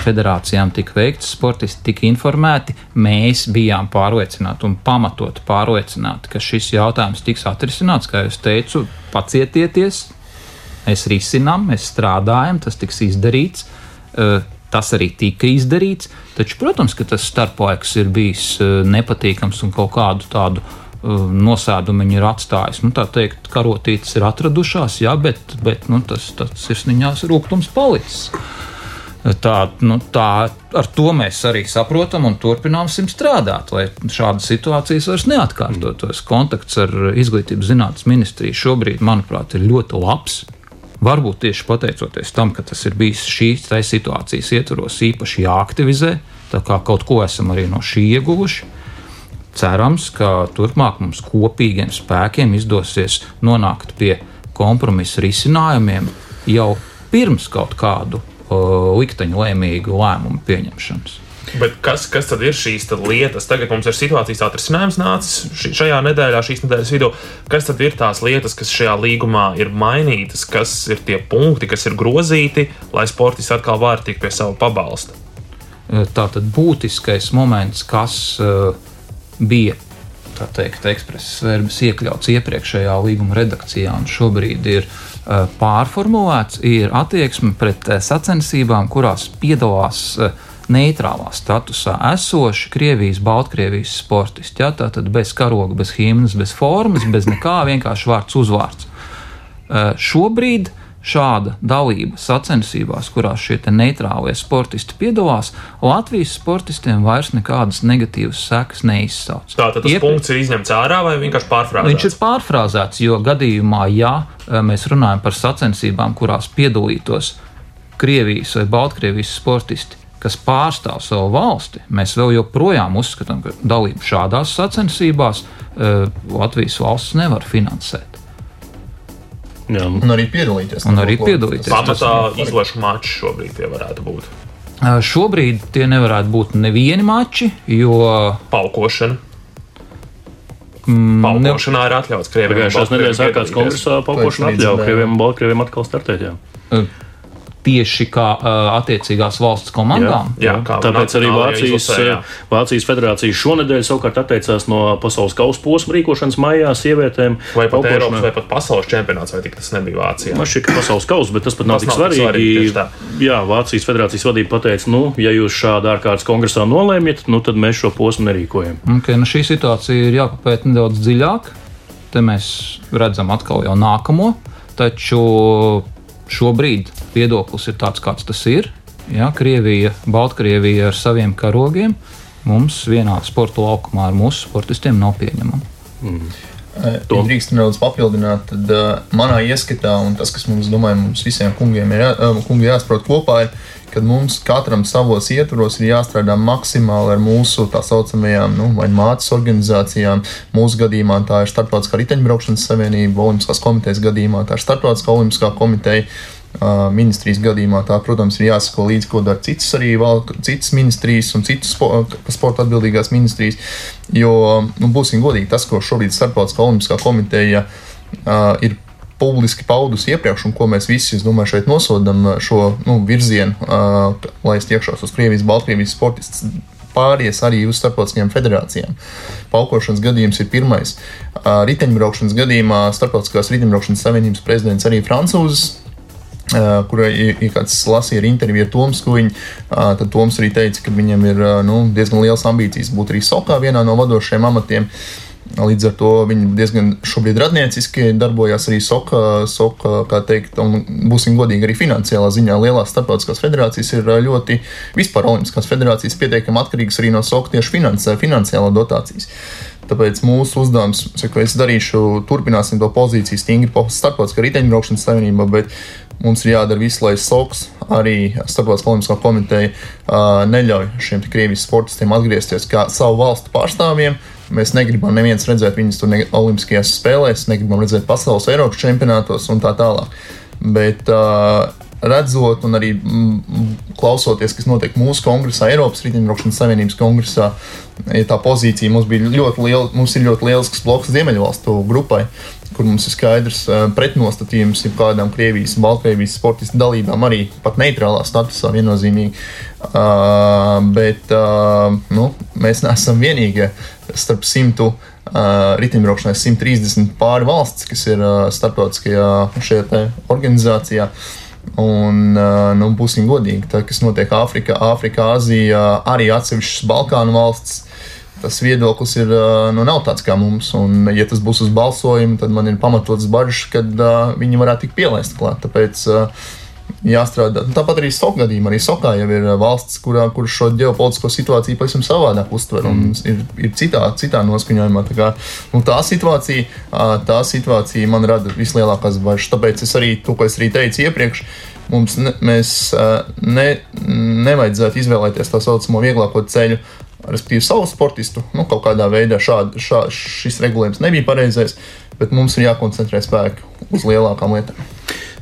federācijām tika veikts, sportisti tika informēti. Mēs bijām pārliecināti un pamatot pārliecināti, ka šis jautājums tiks atrisināts. Kā jau teicu, pacietieties, mēs risinām, mēs strādājam, tas tiks izdarīts. Tas arī tika izdarīts, taču, protams, tas starplaiks ir bijis nepatīkams un kaut kādu tādu nosēdumu ir atstājis. Nu, tā teikt, karotītes ir atradušās, jā, bet, bet nu, tas, tas sirsniņās rūkums palicis. Tā, nu, tā, ar to mēs arī saprotam un turpināsim strādāt, lai šādas situācijas vairs neatkārtotos. Kontakts ar Izglītības zinātnes ministriju šobrīd, manuprāt, ir ļoti labs. Varbūt tieši pateicoties tam, ka tas ir bijis šīs situācijas ietvaros īpaši jāaktivizē, tā kā kaut ko esam arī no šī ieguvuši. Cerams, ka turpmāk mums kopīgiem spēkiem izdosies nonākt pie kompromisa risinājumiem jau pirms kaut kādu likteņu lēmīgu lēmumu pieņemšanas. Bet kas, kas tad ir šīs tad lietas? Tagad mums ir situācijas atrisinājums nācis šajā nedēļā, šīs nedēļas vidū. Kas tad ir tās lietas, kas šajā līgumā ir mainītas, kas ir tie punkti, kas ir grozīti, lai sportists atkal var tikt pie sava pabalsta? Tā tad būtiskais moments, kas uh, bija teikt, ekspresas verbas iekļauts iepriekšējā līguma redakcijā un šobrīd ir uh, pārformulēts, ir attieksme pret eh, sacensībām, kurās piedalās eh, neitrālā statusā esoši Krievijas, Baltkrievijas sportisti. Ja? Tātad bez karoga, bez himnas, bez formas, bez nekā, vienkārši vārds uzvārds. Šobrīd šāda dalība sacensībās, kurās šie neitrālie sportisti piedalās, Latvijas sportistiem vairs nekādas negatīvas sekas neizsauc. Tātad tas Iep... punkts ir izņemts ārā vai vienkārši pārfrāzēts? Viņš ir pārfrāzēts, jo gadījumā, ja e, mēs runājam par sacensībām, kurās piedalītos Krievijas vai Baltkrievijas sportisti, kas pārstāv savu valsti, mēs vēl joprojām uzskatām, ka dalību šādās sacensībās uh, Latvijas valsts nevar finansēt. Jā. Un arī piedalīties. Un arī piedalīties. Pamatā izlašu mači šobrīd tie varētu būt. Šobrīd tie nevarētu būt nevieni mači, jo. Paukošana. Mm, Paukošanā ir atļauts Krievijam. Pagājušās nedēļas ārkārtas kongresā paukošana atļauja Krievijam un Baltkrievijam atkal startēt. Jā tieši kā uh, attiecīgās valsts komandām. Jā, jā, Tāpēc arī Vācijas, izlasē, Vācijas federācija šonadēļ savukārt atteicās no pasaules kausa posma rīkošanas maijā sievietēm. Vai pat. Eiropas vai pat pasaules čempionāts, vai tik tas nebija Vācijā? Man šķiet, ka pasaules kausa, bet tas pat nav tik svarīgi. svarīgi jā, Vācijas federācijas vadība pateica, nu, ja jūs šādā ārkārtas kongresā nolēmiet, nu, tad mēs šo posmu nerīkojam. Okay, nu šī situācija ir jāpapēta nedaudz dziļāk. Te mēs redzam atkal jau nākamo, taču šobrīd viedoklis ir tāds, kāds tas ir. Ja, Krievija, Baltkrievija ar saviem karogiem mums vienā sporta laukumā ar mūsu sportistiem nav pieņemama. Mm. Ja drīkst nedaudz papildināt, tad uh, manā ieskatā, un tas, kas mums, domāju, mums visiem kungiem ir jā, uh, kungi jāsaprot kopā, ir, ka mums katram savos ietvaros ir jāstrādā maksimāli ar mūsu tā saucamajām nu, mātes organizācijām. Mūsu gadījumā tā ir Startautiskā riteņbraukšanas savienība, Olimpiskās komitejas gadījumā tā ir Startautiskā olimpiskā komiteja. Ministrijas gadījumā tā, protams, ir jāsako līdzi, ko dara citas arī citas ministrijas un citas spo, sporta atbildīgās ministrijas. Jo, nu, būsim godīgi, tas, ko šobrīd Startautiskā olimpiskā komiteja uh, ir publiski paudusi iepriekš, un ko mēs visi, es domāju, šeit nosodam šo nu, virzienu, uh, lai es tiekšos uz Krievijas, Baltkrievijas sportistus pāries arī uz starptautiskajām federācijām. Paukošanas gadījums ir pirmais. Riteņbraukšanas gadījumā Starptautiskās riteņbraukšanas savienības prezidents arī Francūzes. Uh, kurai ir kāds lasīja ar interviju ar Toms Kuņu, uh, tad Toms arī teica, ka viņam ir uh, nu, diezgan liels ambīcijas būt arī Sokā vienā no vadošajiem amatiem. Līdz ar to viņi diezgan šobrīd radnieciski darbojas arī SOKA, SOKA kā teikt, un būsim godīgi arī finansiālā ziņā. Lielās starptautiskās federācijas ir ļoti, vispār Olimpiskās federācijas pietiekami atkarīgas arī no SOKA tieši finansē, finansiālā dotācijas. Tāpēc mūsu uzdevums, ka es darīšu, turpināsim to pozīciju stingri starptautiskā riteņbraukšanas savienībā, bet mums ir jādara viss, lai SOKS, arī Starptautiskā olimpiskā komiteja, neļauj šiem Krievijas sportistiem atgriezties kā savu valstu pārstāvjiem. Mēs negribam neviens redzēt viņus tur Olimpiskajās spēlēs, negribam redzēt pasaules Eiropas čempionātos un tā tālāk. Bet, uh, redzot un arī klausoties, kas notiek mūsu kongresā, Eiropas Riteņbraukšanas Savienības kongresā, ja tā pozīcija mums bija ļoti liela, mums ir ļoti liels bloks Ziemeļvalstu grupai, kur mums ir skaidrs pretnostatījums jau kādām Krievijas un Baltkrievijas sportistu dalībām, arī pat neitrālā statusā viennozīmīgi. Uh, bet uh, nu, mēs neesam vienīgie starp simtu. Uh, riteņbraukšanai 130 pāri valsts, kas ir uh, starptautiskajā šajā organizācijā. Un, uh, nu, būsim godīgi, tas, kas notiek Āfrikā, Āfrikā, Azijā, arī atsevišķas Balkānu valsts, tas viedoklis ir, nu, nav tāds kā mums. Un, ja tas būs uz balsojumu, tad man ir pamatots bažas, ka uh, viņi varētu tikt pielaist klāt. Tāpēc uh, jāstrādā. Nu, tāpat arī Sokā gadījumā. Arī Sokā jau ir valsts, kurā kur šo ģeopolitisko situāciju pavisam savādāk uztver un mm. ir, ir citā, citā noskaņojumā. Tā, kā, nu, tā, situācija, tā situācija man rada vislielākās bažas. Tāpēc es arī to, ko es arī teicu iepriekš, mums ne, mēs ne, nevajadzētu izvēlēties tā saucamo vieglāko ceļu respektīvi savu sportistu. Nu, kaut kādā veidā šād, šā, šis regulējums nebija pareizais, bet mums ir jākoncentrē spēki uz lielākām lietām.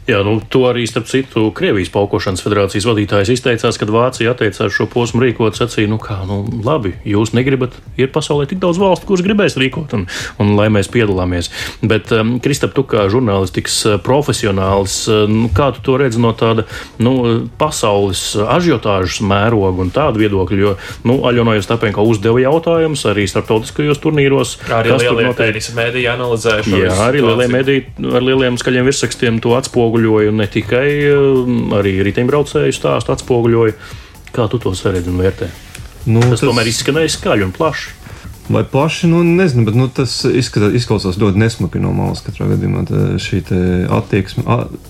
Jā, nu, to arī starp citu Krievijas paukošanas federācijas vadītājs izteicās, kad Vācija atteicās šo posmu rīkot. Sacīja, nu kā, nu labi, jūs negribat, ir pasaulē tik daudz valstu, kuras gribēs rīkot, un, un lai mēs piedalāmies. Bet, um, Kristap, tu kā žurnālistikas uh, profesionālis, uh, nu, kā tu to redzi no tāda nu, pasaules ažiotāžas mēroga un tāda viedokļa? Jo, nu, Aļona Jostapenko uzdeva jautājumus arī starptautiskajos turnīros. Arī lielie tenisa mēdīji analizējuši. Jā, arī lielie mēdīji ar lieliem skaļiem virsrakstiem to atspoguļoja atspoguļoja, ne tikai um, arī riteņbraucēju stāstu atspoguļoja. Kā tu to saredzi un vērtē? Nu, tas, tas tomēr izskanēja skaļi un plaši. Vai plaši, nu nezinu, bet nu, tas izskatās, izklausās ļoti nesmuki no malas katrā gadījumā šī attieksme.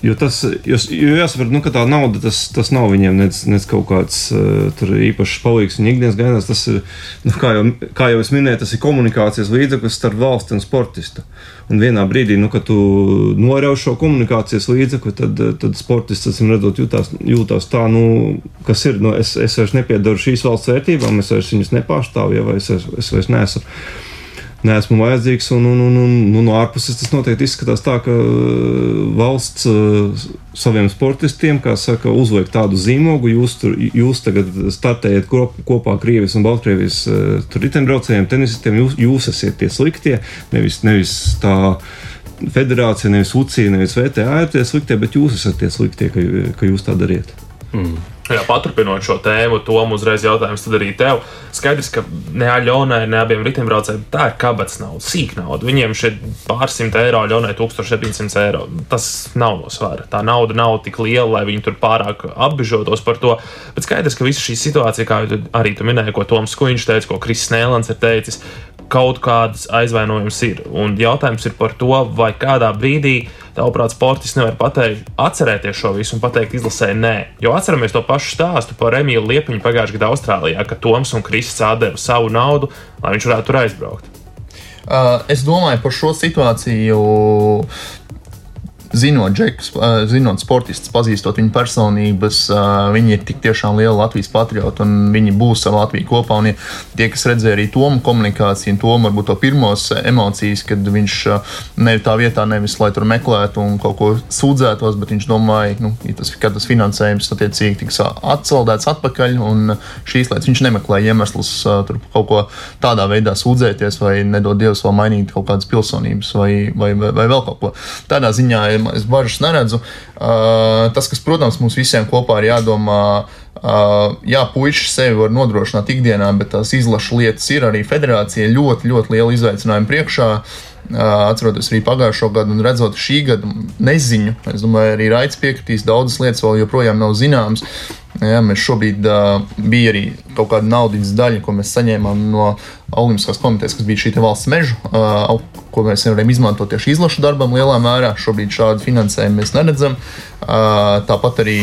Jo tas, jo, jo jāsaprot, nu, ka tā nauda tas, tas nav viņiem nec, nec kaut kāds uh, īpašs palīgs viņa ikdienas gaidās. Tas ir, nu, kā, jau, kā jau es minēju, tas ir komunikācijas līdzeklis starp valsti un sportistu. Un vienā brīdī, nu, kad tu norauj šo komunikācijas līdzekli, tad, tad sportists, acīm redzot, jūtās, jūtās tā, nu, kas ir, nu, es, es vairs nepiedaru šīs valsts vērtībām, es vairs viņus nepārstāvu, ja es, es vairs neesmu neesmu. Neesmu vajadzīgs, un, un, un, un, un no ārpuses tas noteikti izskatās tā, ka uh, valsts uh, saviem sportistiem, saka, uzliek tādu zīmogu. Jūs, tur, jūs tagad startējat kopā Krievijas un Baltkrievijas uh, riteņbraucējiem, tenisistiem. Jūs, jūs esat tie sliktie, nevis, nevis tā federācija, nevis UCI, nevis VTA ir tie sliktie, bet jūs esat tie sliktie, ka, ka jūs tā dariet. Mm. Jā, paturpinot šo tēmu, Tom, uzreiz jautājums arī tev. Skaidrs, ka ne Aļonai, ne abiem riteņbraucējiem tā ir kabats nauda, sīk nauda. Viņiem šeit pārsimt eiro, Aļonai 1700 eiro. Tas nav no svara. Tā nauda nav tik liela, lai viņi tur pārāk apbežotos par to. Bet skaidrs, ka visa šī situācija, kā arī tu minēji, ko Toms Kuņš teica, ko Kris Nēlans ir teicis, kaut kādas aizvainojums ir. Un jautājums ir par to, vai kādā brīdī, tavuprāt, sportists nevar pateikt, atcerēties šo visu un pateikt izlasē nē. Jo atceramies to pašu stāstu par Emīlu Liepiņu pagājušajā gadā Austrālijā, ka Toms un Kristis atdeva savu naudu, lai viņš varētu tur aizbraukt. Uh, es domāju par šo situāciju zinot džekus, zinot sportistus, pazīstot viņu personības, viņi ir tik tiešām lieli Latvijas patrioti un viņi būs ar Latviju kopā. Un tie, kas redzēja arī Tomu komunikāciju, un Tomu varbūt to pirmos emocijas, kad viņš nevis tā vietā, nevis lai tur meklētu un kaut ko sūdzētos, bet viņš domāja, nu, ja tas, ka tas finansējums attiecīgi tiks atsaldēts atpakaļ, un šīs lietas viņš nemeklēja iemeslus tur kaut ko tādā veidā sūdzēties vai nedod Dievs vēl mainīt kaut kādas pilsonības vai, vai, vai, vai vēl kaut ko. Tādā ziņā es bažas neredzu. Tas, kas, protams, mums visiem kopā ir jādomā, jā, puikas sevi var nodrošināt ikdienā, bet tās izlaša lietas ir arī federācija ļoti, ļoti liela izaicinājuma priekšā. Atceroties arī pagājušo gadu un redzot šī gada neziņu, es domāju, arī Raits piekritīs, daudzas lietas vēl joprojām nav zināmas. Jā, mēs šobrīd uh, bija arī kaut kāda naudas daļa, ko mēs saņēmām no Olimpiskās komitejas, kas bija šī valsts meža, uh, ko mēs nevaram izmantot tieši izlašu darbam lielā mērā. Šobrīd šādu finansējumu mēs neredzam. Uh, tāpat arī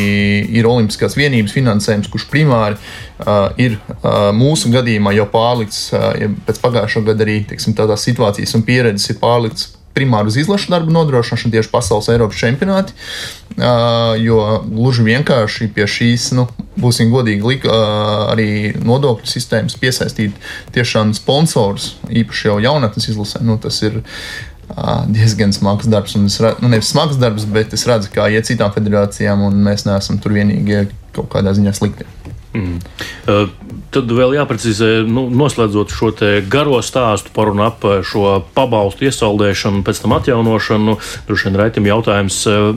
ir Olimpiskās vienības finansējums, kurš primāri uh, ir uh, mūsu gadījumā jau pārlikts, uh, ja pēc pagājušā gada arī teiksim, tādās situācijas un pieredzes ir pārlikts primāri uz izlašu darbu nodrošināšanu tieši pasaules Eiropas čempionāti. Jo gluži vienkārši pie šīs, nu, būsim godīgi, lika, uh, arī nodokļu sistēmas piesaistīt tiešām sponsorus, īpaši jau jaunatnes izlasē. Nu, tas ir diezgan smags darbs. Un es redzu, nu, nevis smags darbs, bet es redzu, kā iet citām federācijām, un mēs neesam tur vienīgie kaut kādā ziņā slikti. Mm. Uh, tad vēl jāprecizē, nu, noslēdzot šo garo stāstu par un ap šo pabalstu iesaldēšanu, pēc tam atjaunošanu. Droši vien Raitam jautājums uh,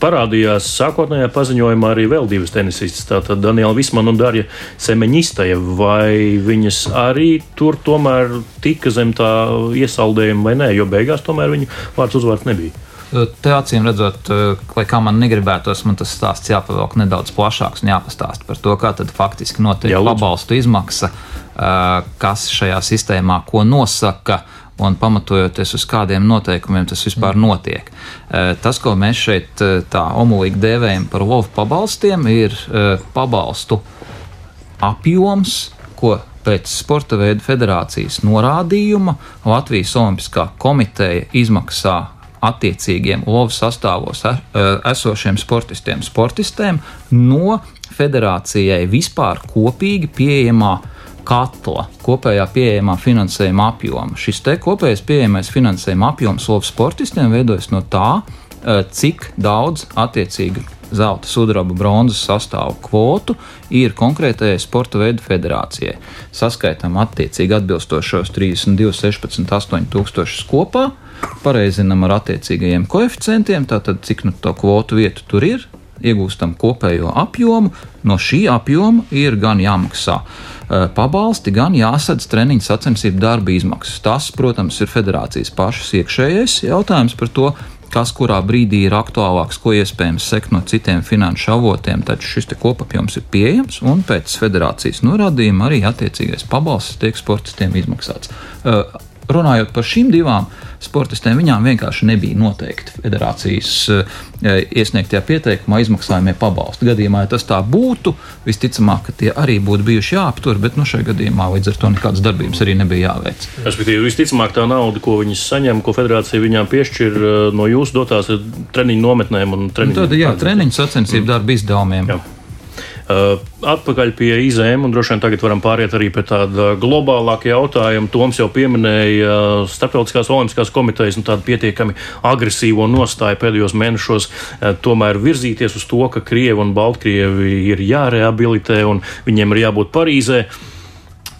parādījās sākotnējā paziņojumā arī vēl divas tenisistas. Tātad Daniela Vismana un Darja Semeņistaja. Vai viņas arī tur tomēr tika zem tā iesaldējuma vai nē, jo beigās tomēr viņu vārds uzvārds nebija. Te acīm redzot, lai kā man negribētos, man tas stāsts jāpavelk nedaudz plašāks un jāpastāsta par to, kā tad faktiski notiek Jā, pabalstu izmaksa, kas šajā sistēmā ko nosaka un pamatojoties uz kādiem noteikumiem tas vispār mm. notiek. Tas, ko mēs šeit tā omulīgi dēvējam par lovu pabalstiem, ir pabalstu apjoms, ko pēc Sporta veidu federācijas norādījuma Latvijas Olimpiskā komiteja izmaksā attiecīgiem lovu sastāvos e, esošiem sportistiem, sportistēm no federācijai vispār kopīgi pieejamā katla, kopējā pieejamā finansējuma apjoma. Šis te kopējais pieejamais finansējuma apjoms lovu sportistiem veidojas no tā, e, cik daudz attiecīgi zelta, sudraba, bronzas sastāvu kvotu ir konkrētajai sporta veidu federācijai. Saskaitām attiecīgi atbilstošos 32, 16, 8 tūkstošus kopā pareizinām ar attiecīgajiem koeficientiem, tātad cik nu to kvotu vietu tur ir, iegūstam kopējo apjomu. No šī apjoma ir gan jāmaksā uh, pabalsti, gan jāsadz treniņu sacensību darba izmaksas. Tas, protams, ir federācijas pašas iekšējais jautājums par to, kas kurā brīdī ir aktuālāks, ko iespējams sekt no citiem finanšu avotiem. Taču šis kopapjoms ir pieejams un pēc federācijas norādījuma arī attiecīgais pabalsts tiek sportistiem izmaksāts. Uh, runājot par šīm divām sportistēm, viņām vienkārši nebija noteikti federācijas eh, iesniegtajā pieteikumā izmaksājumie pabalsti. Gadījumā, ja tas tā būtu, visticamāk, ka tie arī būtu bijuši jāaptur, bet nu, šajā gadījumā līdz ar to nekādas darbības arī nebija jāveic. Respektīvi, visticamāk, tā nauda, ko viņas saņem, ko federācija viņām piešķir eh, no jūsu dotās treniņu nometnēm un treniņu, nu, tad, jā, treniņu sacensību mm. darba izdevumiem. Jā. Uh, atpakaļ pie izēm, un droši vien tagad varam pāriet arī pie tāda globālāka jautājuma. Toms jau pieminēja uh, Starptautiskās Olimpiskās komitejas nu, tādu pietiekami agresīvo nostāju pēdējos mēnešos, uh, tomēr virzīties uz to, ka Krievi un Baltkrievi ir jārehabilitē un viņiem ir jābūt Parīzē.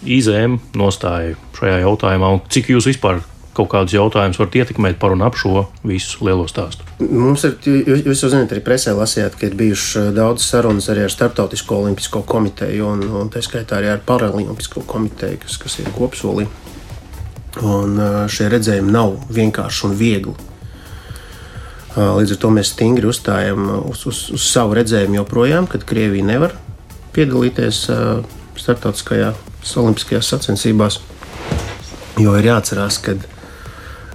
Izēm nostāja šajā jautājumā, un cik jūs vispār kaut kādus jautājumus varat ietekmēt par un ap šo visu lielo stāstu? Mums ir, jūs, jūs jau zināt, arī presē lasījāt, ka ir bijušas eh, daudz sarunas arī ar Startautisko olimpisko komiteju un, un tā skaitā arī ar Paralimpisko komiteju, kas, kas ir kopsolī. Un eh, šie redzējumi nav vienkārši un viegli. Eh, līdz ar to mēs stingri uzstājam uz, uz, uz savu redzējumu joprojām, kad Krievija nevar piedalīties starptautiskajās olimpiskajās sacensībās. Jo ir jāatcerās, ka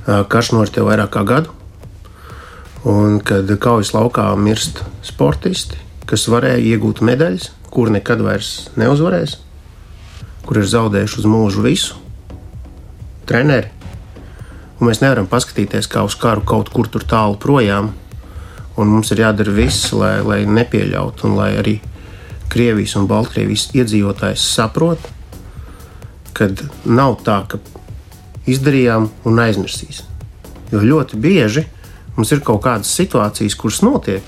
karš norit jau vairāk kā gadu, un kad kaujas laukā mirst sportisti, kas varēja iegūt medaļas, kur nekad vairs neuzvarēs, kur ir zaudējuši uz mūžu visu treneri. Un mēs nevaram paskatīties kā uz karu kaut kur tur tālu projām. Un mums ir jādara viss, lai, lai nepieļautu, un lai arī Krievijas un Baltkrievijas iedzīvotājs saprot, ka nav tā, ka izdarījām un aizmirsīs. Jo ļoti bieži mums ir kaut kādas situācijas, kuras notiek.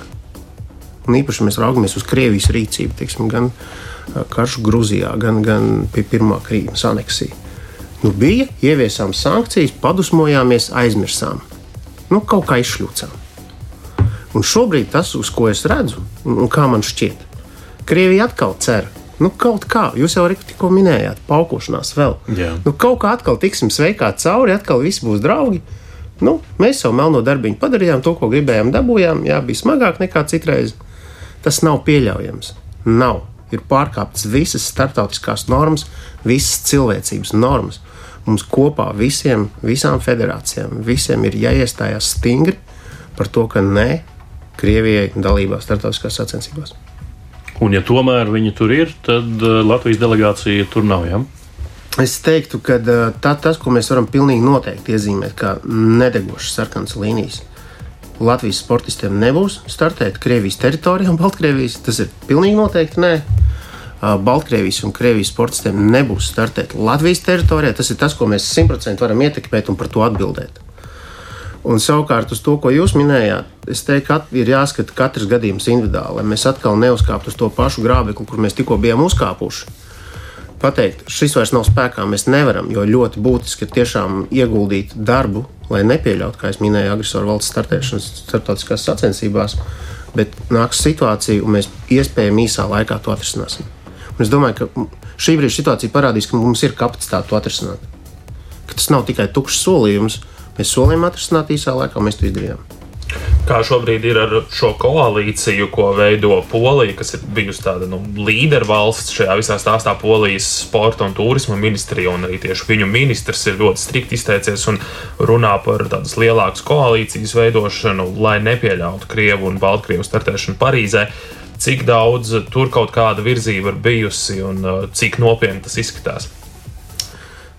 Un īpaši mēs raugamies uz Krievijas rīcību, teiksim, gan karš Grūzijā, gan, gan pie Pirmā Krīmas aneksija. Nu, bija, ieviesām sankcijas, padusmojāmies, aizmirsām. Nu, kaut kā izšļūcām. Un šobrīd tas, uz ko es redzu, un, un kā man šķiet, Krievija atkal cer, Nu, kaut kā, jūs jau tikko minējāt, paukošanās vēl. Jā. Nu, kaut kā atkal tiksim sveikā cauri, atkal viss būs draugi. Nu, mēs jau melno darbiņu padarījām, to, ko gribējām, dabūjām. Jā, bija smagāk nekā citreiz. Tas nav pieļaujams. Nav. Ir pārkāptas visas starptautiskās normas, visas cilvēcības normas. Mums kopā visiem, visām federācijām, visiem ir jāiestājās stingri par to, ka nē, Krievijai dalībā starptautiskās sacensībās. Un, ja tomēr viņi tur ir, tad uh, Latvijas delegācija tur nav. Ja? Es teiktu, ka uh, tā, tas, ko mēs varam pilnīgi noteikti iezīmēt, kā nedegošas sarkanas līnijas, Latvijas sportistiem nebūs startēt Krievijas teritorijā un Baltkrievijas. Tas ir pilnīgi noteikti nē. Uh, Baltkrievijas un Krievijas sportistiem nebūs startēt Latvijas teritorijā. Tas ir tas, ko mēs simtprocentīgi varam ietekmēt un par to atbildēt. Un savukārt uz to, ko jūs minējāt, es teiktu, ka ir jāskata katrs gadījums individuāli, lai mēs atkal neuzkāptu uz to pašu grābekli, kur mēs tikko bijām uzkāpuši. Pateikt, šis vairs nav spēkā, mēs nevaram, jo ļoti būtiski ir tiešām ieguldīt darbu, lai nepieļautu, kā jau minēju, agresoru valsts startēšanas starptautiskās sacensībās, bet nāks situācija, un mēs iespējami īsā laikā to atrisināsim. Un es domāju, ka šī brīža situācija parādīs, ka mums ir kapacitāte to atrisināt. Ka tas nav tikai tukšs solījums, Mēs solījām atrisināt īsā laikā, mēs to izdarījām. Kā šobrīd ir ar šo koalīciju, ko veido Polija, kas ir bijusi tāda nu, līdervalsts šajā visā stāstā, Polijas sporta un turisma ministrija, un arī tieši viņu ministrs ir ļoti strikt izteicies un runā par tādas lielākas koalīcijas veidošanu, lai nepieļautu Krievu un Baltkrievu startēšanu Parīzē. Cik daudz tur kaut kāda virzība ir bijusi un uh, cik nopietni tas izskatās?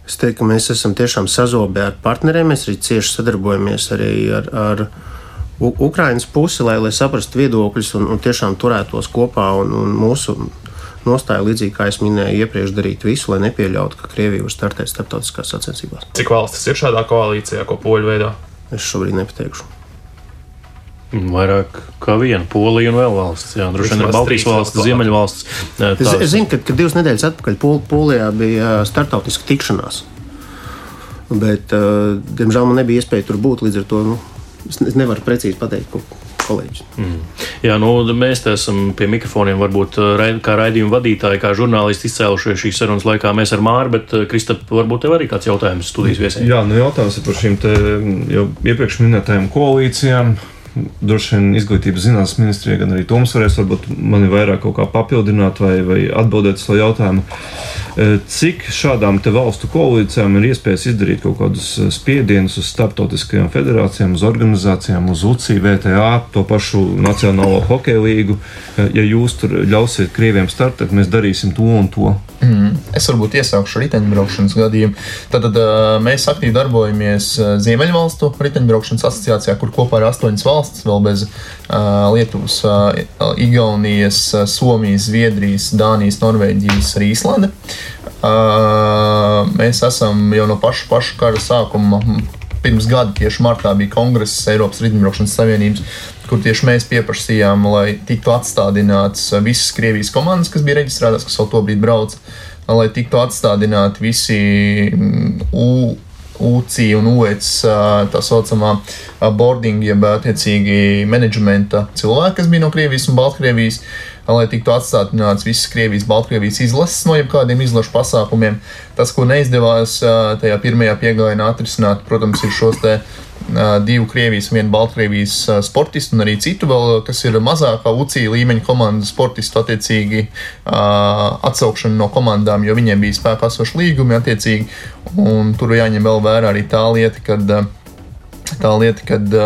Es teiktu, ka mēs esam tiešām sazobē ar partneriem. Mēs arī cieši sadarbojamies arī ar, ar Ukraiņas pusi, lai, lai saprastu viedokļus un, un tiešām turētos kopā. Un, un mūsu nostāja, līdzīgi kā es minēju, iepriekš darīt visu, lai nepieļautu, ka Krievija var startēt starptautiskās sacensībās. Cik valstis ir šādā koalīcijā, ko poļu veidā? Es šobrīd nepateikšu. Vairāk kā viena Polija un vēl valsts. Jā, droši vien ir Baltijas valsts, Ziemeļvalsts. Es, es zinu, ka, ka divas nedēļas atpakaļ Pol, Polijā bija startautiska tikšanās. Bet, uh, diemžēl, man nebija iespēja tur būt. Līdz ar to nu, es, es nevaru precīzi pateikt, ko kolēģis. Mm. Jā, nu, mēs te esam pie mikrofoniem, varbūt kā raidījuma vadītāji, kā žurnālisti izcēlušies šīs sarunas laikā. Mēs ar Māru, bet Kristap, varbūt tev arī kāds jautājums studijas viesiem. Jā, nu jautājums ir par šīm te jau iepriekš minētajām koalīcijām droši vien izglītības zinātnes ministrijai, gan arī Toms varēs varbūt mani vairāk kaut kā papildināt vai, vai atbildēt uz šo jautājumu. E, cik šādām te valstu koalīcijām ir iespējas izdarīt kaut kādus e, spiedienus uz starptautiskajām federācijām, uz organizācijām, uz UCI, VTA, to pašu Nacionālo hokeja līgu? E, ja jūs tur ļausiet krieviem startēt, mēs darīsim to un to. Mm. Es varbūt iesākšu riteņbraukšanas gadījumu. Tad, tad mēs aktīvi darbojamies Ziemeļvalstu riteņbraukšanas asociācijā, kur kopā ir astoņas valstis, vēl bez uh, Lietuvas, uh, Igaunijas, Somijas, Zviedrijas, Dānijas, Norvēģijas, arī Īslande. Uh, mēs esam jau no paša, paša kara sākuma. Pirms gada, tieši martā, bija kongress Eiropas Rītdienas Savienības kur tieši mēs pieprasījām, lai tiktu atstādināts visas Krievijas komandas, kas bija reģistrētas, kas jau to brīdi brauc, lai tiktu atstādināti visi mm, U. UCI un UEC tā saucamā boarding, jeb attiecīgi menedžmenta cilvēki, kas bija no Krievijas un Baltkrievijas. lai tiktu atstādināts visas Krievijas, Baltkrievijas izlases no jebkādiem izlašu pasākumiem. Tas, ko neizdevās tajā pirmajā piegājienā atrisināt, protams, ir šos te divu Krievijas, vienu Baltkrievijas sportistu un arī citu vēl, kas ir mazākā UCI līmeņa komandas sportistu attiecīgi atsaukšana no komandām, jo viņiem bija spēkā esoši līgumi attiecīgi. Un tur jāņem vēl vērā arī tā lieta, kad, tā lieta, kad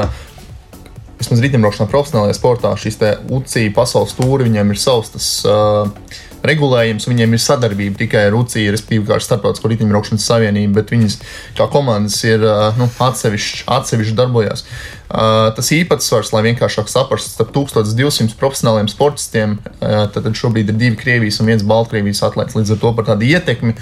vismaz riteņbraukšanā profesionālajā sportā šis UCI pasaules tūri, viņiem ir savs tas. Uh, regulējums, viņiem ir sadarbība tikai ar UCI, respektīvi, kā ar Startautisko riteņbraukšanas savienību, bet viņas kā komandas ir nu, atsevišķi, atsevišķi darbojas. Tas īpatsvars, lai vienkāršāk saprastu, starp 1200 profesionāliem sportistiem, tad šobrīd ir divi Krievijas un viens Baltkrievijas atlētājs. Līdz ar to par tādu ietekmi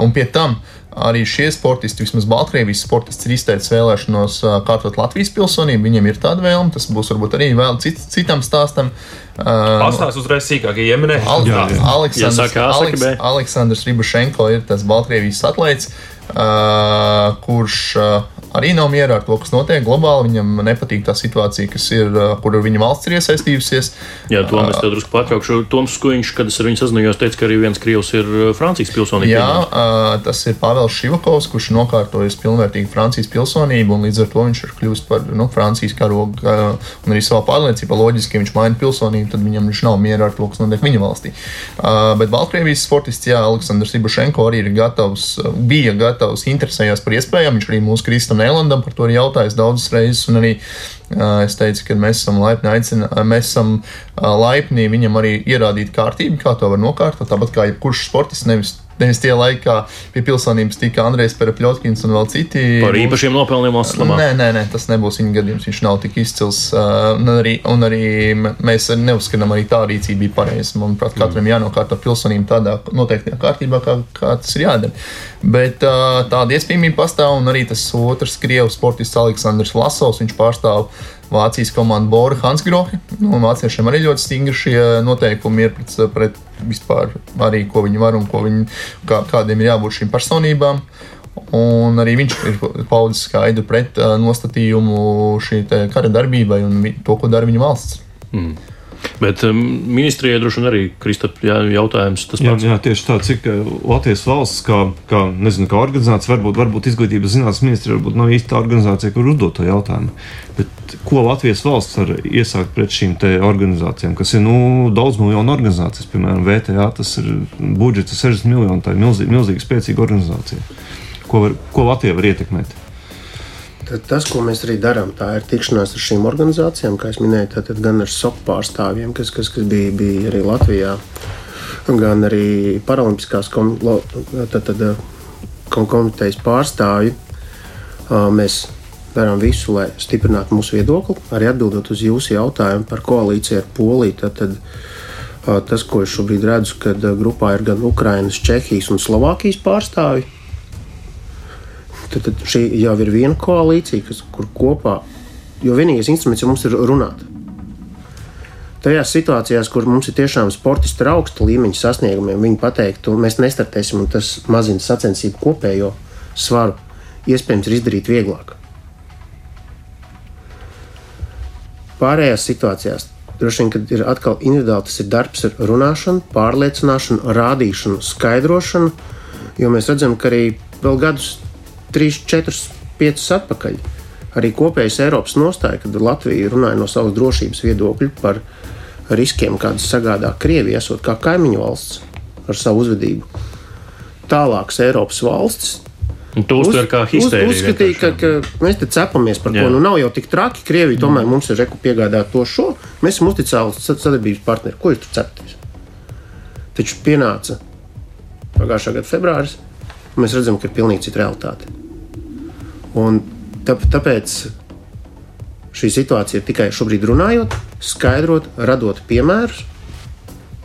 un pie tam arī šie sportisti, vismaz Baltkrievijas sportisti, ir izteicis vēlēšanos kārtot Latvijas pilsonību. Viņiem ir tāda vēlme, tas būs varbūt arī vēl cit, citam stāstam. Pastāst uzreiz sīkāk, ja jā. Aleksandrs, Aleksandrs Ribušenko ir tas Baltkrievijas atlētājs, uh, kurš uh, arī nav mierā ar to, kas notiek globāli. Viņam nepatīk tā situācija, kas ir, kur viņa valsts ir iesaistījusies. Jā, to mēs te drusku pārtraukšu. Toms Skuiņš, kad es ar viņu sazinājos, teica, ka arī viens krievs ir Francijas pilsonība. Jā, tas ir Pāvils Šivakovs, kurš nokārtojas pilnvērtīgi Francijas pilsonību, un līdz ar to viņš ir kļuvis par nu, Francijas karogu un arī savā pārliecībā. Loģiski, ja viņš maina pilsonību, tad viņam viņš nav mierā ar to, kas notiek viņa valstī. Bet Baltkrievijas sportists, jā, Aleksandrs Ibušenko arī ir gatavs, bija gatavs, interesējās par iespējām. Viņš arī mūsu Kristam Nēlandam par to ir jautājis daudzas reizes. Un arī es teicu, ka mēs esam laipni aicināti, mēs esam laipni viņam arī ierādīt kārtību, kā to var nokārtot. Tāpat kā jebkurš sportists, nevis Nevis tie laiki, kā pie pilsonības tika Andrejs Perepļotkins un vēl citi. Par īpašiem nopelniem labā. Nē, nē, nē, tas nebūs viņa gadījums. Viņš nav tik izcils. Un arī, un arī mēs neuzskatām, arī tā rīcība bija pareiza. Manuprāt, katram jānokārto pilsonība tādā noteiktajā kārtībā, kā, kā tas ir jādara. Bet tāda iespējamība pastāv, un arī tas otrs Krievijas sportists Aleksandrs Lasovs, viņš pārstāv Vācijas komanda Bora Hansgrohe. Nu, vāciešiem arī ļoti stingri šie noteikumi ir pret, pret vispār arī, ko viņi var un viņi, kā, kādiem ir jābūt šīm personībām. Un arī viņš ir paudis skaidru pret uh, nostatījumu šī kara darbībai un to, ko dara viņa valsts. Mm. Bet um, ministrijai droši vien arī Kristap, jautājums tas pats. Jā, jā, tieši tā, cik uh, Latvijas valsts, kā, kā, nezinu, kā organizācija, varbūt, varbūt izglītības zinātnes ministrija varbūt nav īsta organizācija, kur uzdot to jautājumu. Bet ko Latvijas valsts var iesākt pret šīm organizācijām, kas ir nu, daudz miljonu organizācijas, piemēram, VTA, tas ir budžets 60 miljoni, tā ir milzīgi, milzīgi spēcīga organizācija. Ko, var, ko Latvija var ietekmēt? Tad tas, ko mēs arī darām, tā ir tikšanās ar šīm organizācijām, kā jau minēju, tad, tad gan ar SOP pārstāvjiem, kas, kas, kas bija, bija arī Latvijā, gan arī Paralimpiskās kom, tad, tad, kom, komitejas pārstāvji. Mēs darām visu, lai stiprinātu mūsu viedokli. Arī atbildot uz jūsu jautājumu par koalīciju ar Poliju, tad, tad tas, ko es šobrīd redzu, kad grupā ir gan Ukrainas, Čehijas un Slovākijas pārstāvji tad, tad šī jau ir viena koalīcija, kas, kur kopā, jo vienīgais instruments jau mums ir runāt. Tajās situācijās, kur mums ir tiešām sportisti ar augstu līmeņa sasniegumiem, viņi pateiktu, mēs nestartēsim, un tas mazina sacensību kopējo svaru, iespējams, ir izdarīt vieglāk. Pārējās situācijās droši vien, kad ir atkal individuāli, tas ir darbs ar runāšanu, pārliecināšanu, rādīšanu, skaidrošanu, jo mēs redzam, ka arī vēl gadus 3, 4, 5 atpakaļ. Arī kopējais Eiropas nostāja, kad Latvija runāja no savas drošības viedokļa par riskiem, kādas sagādā Krievija, esot kā kaimiņu valsts ar savu uzvedību. Tālākas Eiropas valstis Un to uztver kā histēriju. Uz, uzskatīja, ka, ka mēs te cepamies par Jā. ko. Nu, nav jau tik traki. Krievija tomēr mm. mums ir reku piegādāt to šo. Mēs esam uzticēli sadarbības partneri. Ko jūs tur cepaties? Taču pienāca pagājušā gada februāris, mēs redzam, ka ir pilnīgi cita realitāte. Un tāpēc šī situācija ir tikai šobrīd runājot, skaidrot, radot piemērus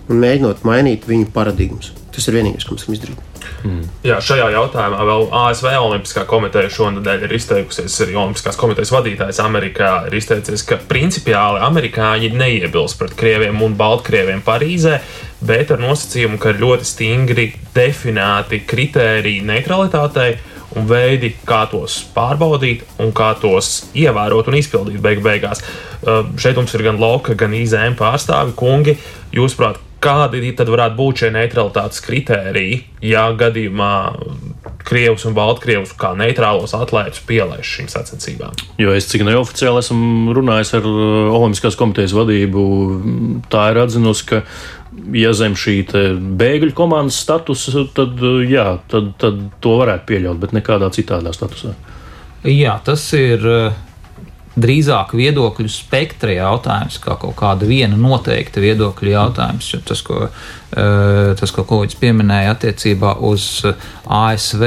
un mēģinot mainīt viņu paradigmas. Tas ir vienīgais, ko mēs varam izdarīt. Mm. Jā, šajā jautājumā vēl ASV Olimpiskā komiteja šonadēļ ir izteikusies. Arī Olimpiskās komitejas vadītājs Amerikā ir izteicies, ka principiāli amerikāņi neiebilst pret krieviem un baltkrieviem Parīzē, bet ar nosacījumu, ka ir ļoti stingri definēti kritēriji neutralitātei un veidi, kā tos pārbaudīt un kā tos ievērot un izpildīt beig beigās. Uh, šeit mums ir gan Loka, gan IZM pārstāvi, kungi. Jūsuprāt, kādi tad varētu būt šie neutralitātes kritēriji, ja gadījumā Krievus un Baltkrievus kā neitrālos atlētus pielaiž šīm sacensībām. Jo es cik neoficiāli esmu runājis ar uh, Olimpiskās komitejas vadību, tā ir atzinusi, ka ja zem šī bēgļu komandas statusa, tad, uh, jā, tad, tad to varētu pieļaut, bet nekādā citādā statusā. Jā, tas ir uh, drīzāk viedokļu spektra jautājums, kā kaut kāda viena noteikta viedokļa jautājums. Tas, ko, eh, tas, ko kolēģis pieminēja attiecībā uz eh, ASV.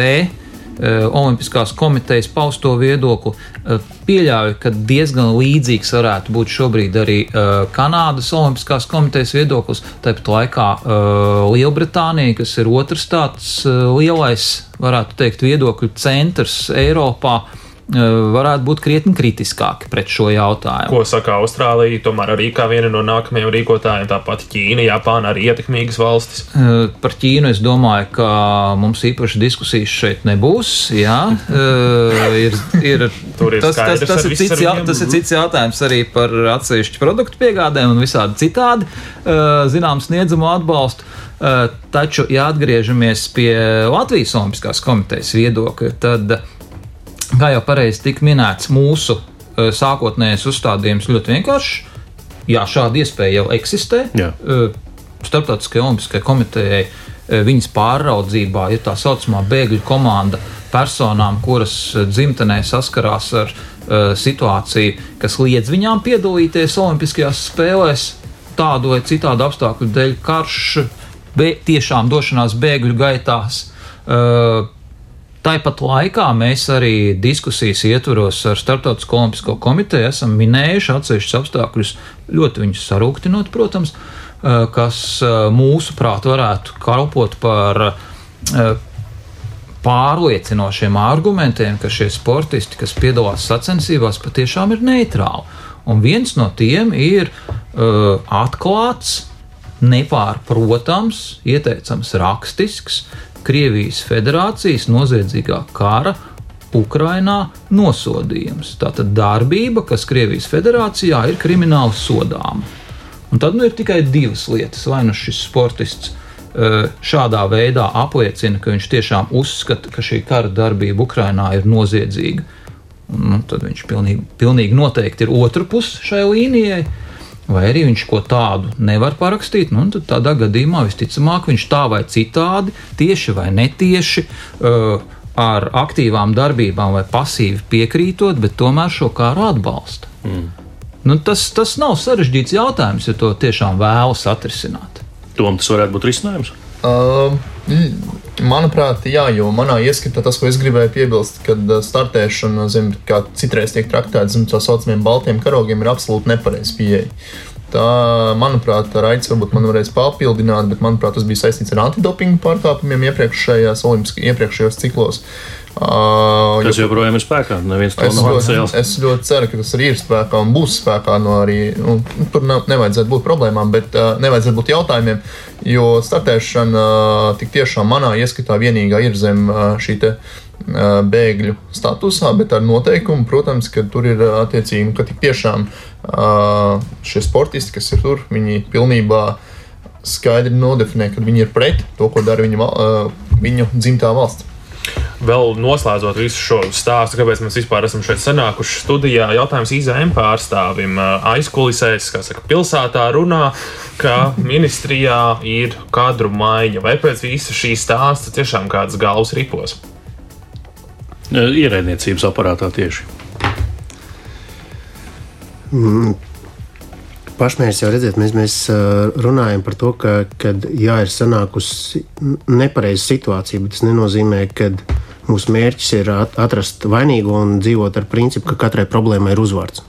Eh, Olimpiskās komitejas pausto viedokli pieļauju, ka diezgan līdzīgs varētu būt šobrīd arī Kanādas Olimpiskās komitejas viedoklis. Tāpat laikā Lielbritānija, kas ir otrs tāds lielais, varētu teikt, viedokļu centrs Eiropā, varētu būt krietni kritiskāki pret šo jautājumu. Ko saka Austrālija? Tomēr arī kā viena no nākamajiem rīkotājiem, tāpat Ķīna, Japāna arī ietekmīgas valstis. Par Ķīnu es domāju, ka mums īpaši diskusijas šeit nebūs. Jā, ir, ir, ir tas, tas, tas, ir cits, jā, tas ir cits jautājums arī par atsevišķu produktu piegādēm un visādi citādi zinām sniedzamo atbalstu. Taču, ja atgriežamies pie Latvijas Olimpiskās komitejas viedokļa, tad kā jau pareizi tika minēts, mūsu uh, sākotnējais uzstādījums ļoti vienkāršs. Jā, šāda iespēja jau eksistē. Jā. Uh, Starptautiskajai Olimpiskajai komitejai uh, viņas pāraudzībā ir tā saucamā bēgļu komanda personām, kuras dzimtenē saskarās ar uh, situāciju, kas liedz viņām piedalīties Olimpiskajās spēlēs, tādu vai citādu apstākļu dēļ, karš, be, tiešām došanās bēgļu gaitās. Uh, Tāpat laikā mēs arī diskusijas ietvaros ar Startautisko olimpisko komiteju esam minējuši atsevišķus apstākļus, ļoti viņus sarūktinot, protams, kas mūsuprāt varētu kalpot par pārliecinošiem argumentiem, ka šie sportisti, kas piedalās sacensībās, patiešām ir neitrāli. Un viens no tiem ir atklāts, nepārprotams, ieteicams rakstisks, Krievijas federācijas noziedzīgā kara Ukrainā nosodījums. Tātad darbība, kas Krievijas federācijā ir krimināli sodāma. Un tad nu, ir tikai divas lietas. Vai nu šis sportists e, šādā veidā apliecina, ka viņš tiešām uzskata, ka šī kara darbība Ukrainā ir noziedzīga, nu, tad viņš pilnīgi, pilnīgi noteikti ir otra puse šai līnijai vai arī viņš ko tādu nevar parakstīt, nu, tad tādā gadījumā visticamāk viņš tā vai citādi, tieši vai netieši, uh, ar aktīvām darbībām vai pasīvi piekrītot, bet tomēr šo kāru atbalsta. Mm. Nu, tas, tas nav sarežģīts jautājums, ja to tiešām vēlas atrisināt. Tom tas varētu būt risinājums. Uh, manuprāt, jā, jo manā ieskatā tas, ko es gribēju piebilst, kad uh, startēšana, zem, kā citreiz tiek traktēta zem tā saucamiem baltiem karogiem, ir absolūti nepareiz pieeja. Tā, manuprāt, Raits varbūt man varēs papildināt, bet, manuprāt, tas bija saistīts ar antidopingu pārkāpumiem iepriekšējos ciklos. Uh, tas joprojām ir spēkā. Nav atcēlis. Es ļoti ceru, ka tas arī ir spēkā un būs spēkā. No arī, nu, tur nav, nevajadzētu būt problēmām, bet uh, nevajadzētu būt jautājumiem, jo startēšana uh, tik tiešām manā ieskatā vienīgā ir zem uh, šī te, uh, bēgļu statusā, bet ar noteikumu, protams, ka tur ir attiecīgi, nu, ka tik tiešām uh, šie sportisti, kas ir tur, viņi pilnībā skaidri nodefinē, ka viņi ir pret to, ko dara viņa, uh, viņu dzimtā valsts. Vēl noslēdzot visu šo stāstu, kāpēc mēs vispār esam šeit sanākuši studijā, jautājums IZM pārstāvim aizkulisēs, kā saka, pilsētā runā, ka ministrijā ir kadru maiņa. Vai pēc visa šī stāsta tiešām kāds galvas ripos? Ierēdniecības aparātā tieši. Pašmērķis jau redzēt, mēs, mēs runājam par to, ka, kad jā, ir sanākusi nepareiza situācija, bet tas nenozīmē, ka mūsu mērķis ir atrast vainīgo un dzīvot ar principu, ka katrai problēmai ir uzvārds.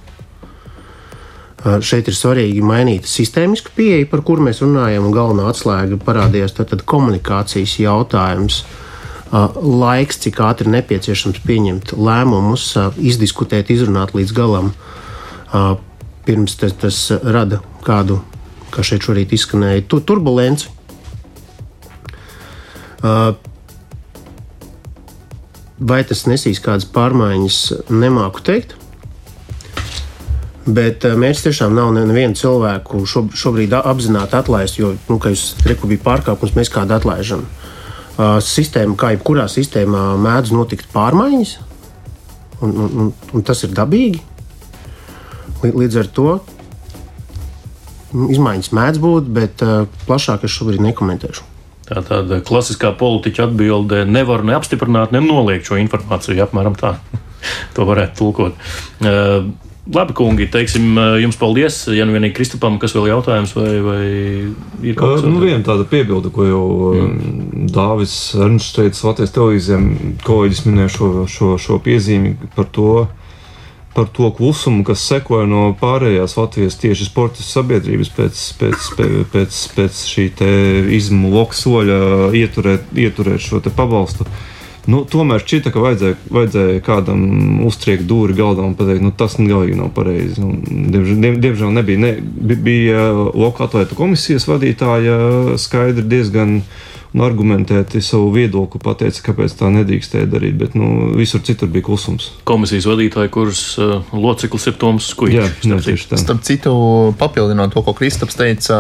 Šeit ir svarīgi mainīt sistēmisku pieeju, par kuru mēs runājam, un galvenā atslēga parādījās tad komunikācijas jautājums. Laiks, cik ātri nepieciešams pieņemt lēmumus, izdiskutēt, izrunāt līdz galam pirms tas, tas rada kādu, kā šeit šorīt izskanēja, tu, turbulenci. Uh, vai tas nesīs kādas pārmaiņas, nemāku teikt. Bet mērķis tiešām nav nevienu cilvēku šob, šobrīd apzināti atlaist, jo, nu, kā jūs teicat, bija pārkāpums, mēs kādu atlaižam. Uh, sistēma, kā jebkurā sistēmā, mēdz notikt pārmaiņas, un, un, un, un tas ir dabīgi. Līdz ar to izmaiņas mēdz būt, bet plašāk es šobrīd nekomentēšu. Tā tāda klasiskā politiķa atbilde nevar neapstiprināt, ne noliegt šo informāciju. Apmēram tā. to varētu tulkot. Uh, Labi, kungi, teiksim, jums paldies. Ja nu vienīgi Kristupam, kas vēl jautājums, vai, vai ir kaut kas tāds? Nu, viena tāda piebilde, ko jau mm. Dāvis Ernsts teica Latvijas televīzijām, kolēģis minēja šo, šo, šo piezīmi par to, par to klusumu, kas sekoja no pārējās Latvijas tieši sporta sabiedrības pēc, pēc, pēc, pēc, šī izmuloka soļa ieturēt, ieturēt šo pabalstu. Nu, tomēr šķita, ka vajadzēja, vajadzēja kādam uztriekt dūri galdā un pateikt, nu, tas galīgi nav pareizi. Diemžēl, diemžēl nebija. Ne, bija Loka atlētu komisijas vadītāja skaidri diezgan un argumentēti savu viedokli pateica, kāpēc tā nedrīkstēja darīt. Bet nu, visur citur bija klusums. Komisijas vadītāja, kuras uh, loceklis ir Toms Skuiņš. Jā, starp, starp citu, papildinot to, ko Kristaps teica,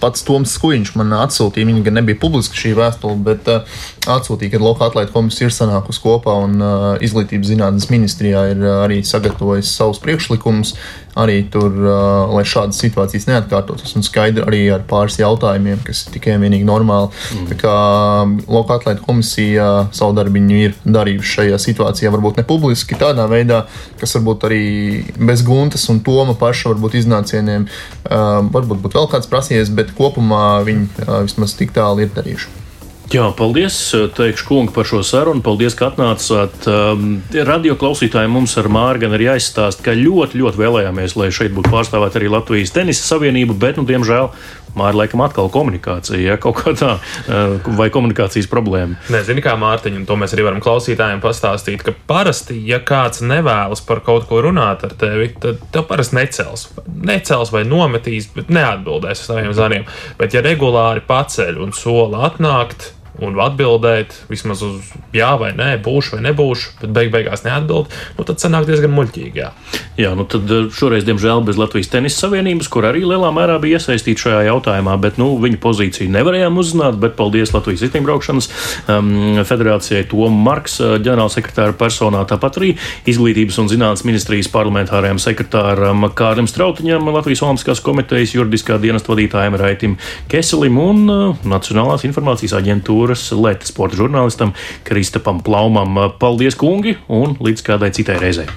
pats Toms Skuiņš man atsūtīja. Viņa gan nebija publiska šī vēstule, bet uh, atsūtīja, ka Loka atlētu komisija ir sanākusi kopā un uh, izglītības zinātnes ministrijā ir uh, arī sagatavojis savus priekšlikumus arī tur, uh, lai šādas situācijas neatkārtotos. Un skaidri arī ar pāris jautājumiem, kas ir tikai un vienīgi normāli. Mm. Tā kā Loka atlēta komisija savu darbiņu ir darījuši šajā situācijā, varbūt ne publiski, tādā veidā, kas varbūt arī bez guntas un toma paša varbūt iznācieniem, uh, varbūt būtu vēl kāds prasījies, bet kopumā viņi uh, vismaz tik tālu ir darījuši. Jā, paldies, teikšu, kungi, par šo sarunu. Paldies, ka atnācāt. Um, radio klausītājiem mums ar Mārgu ir jāizstāsta, ka ļoti, ļoti vēlējāmies, lai šeit būtu pārstāvēta arī Latvijas tenisa savienība, bet, nu, diemžēl, Mārķis laikam atkal komunikācija, ja kaut kā tā, uh, vai komunikācijas problēma. Nezinu, kā Mārtiņa, un to mēs arī varam klausītājiem pastāstīt, ka parasti, ja kāds nevēlas par kaut ko runāt ar tevi, tad tev parasti necels. Necels vai nometīs, bet neatbildēs uz saviem zvaniem. Bet, ja regulāri paceļ un sola atnākt, un atbildēt vismaz uz jā vai nē, būšu vai nebūšu, bet beig beigās neatbild, nu, tad sanāk diezgan muļķīgi. Jā, jā nu tad eh, šoreiz, diemžēl, bez Latvijas tenisa savienības, kur arī lielā mērā bija iesaistīta šajā jautājumā, bet nu, viņu pozīciju nevarējām uzzināt. Bet paldies Latvijas riteņbraukšanas um, federācijai, Tomu Marks, eh, ģenerālsekretāra personā, tāpat arī izglītības un zinātnes ministrijas parlamentārajam sekretāram Kārlim Strautiņam, Latvijas Olimpiskās komitejas juridiskā dienesta vadītājiem Raitim Keselim un uh, Nacionālās informācijas aģentūras jūras lēta sporta žurnālistam Kristapam Plaumam. Paldies, kungi, un līdz kādai citai reizei!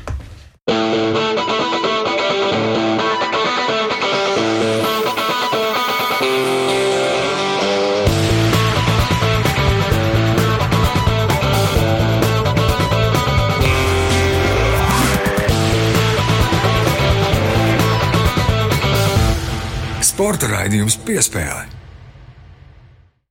Sporta raidījums piespēlē.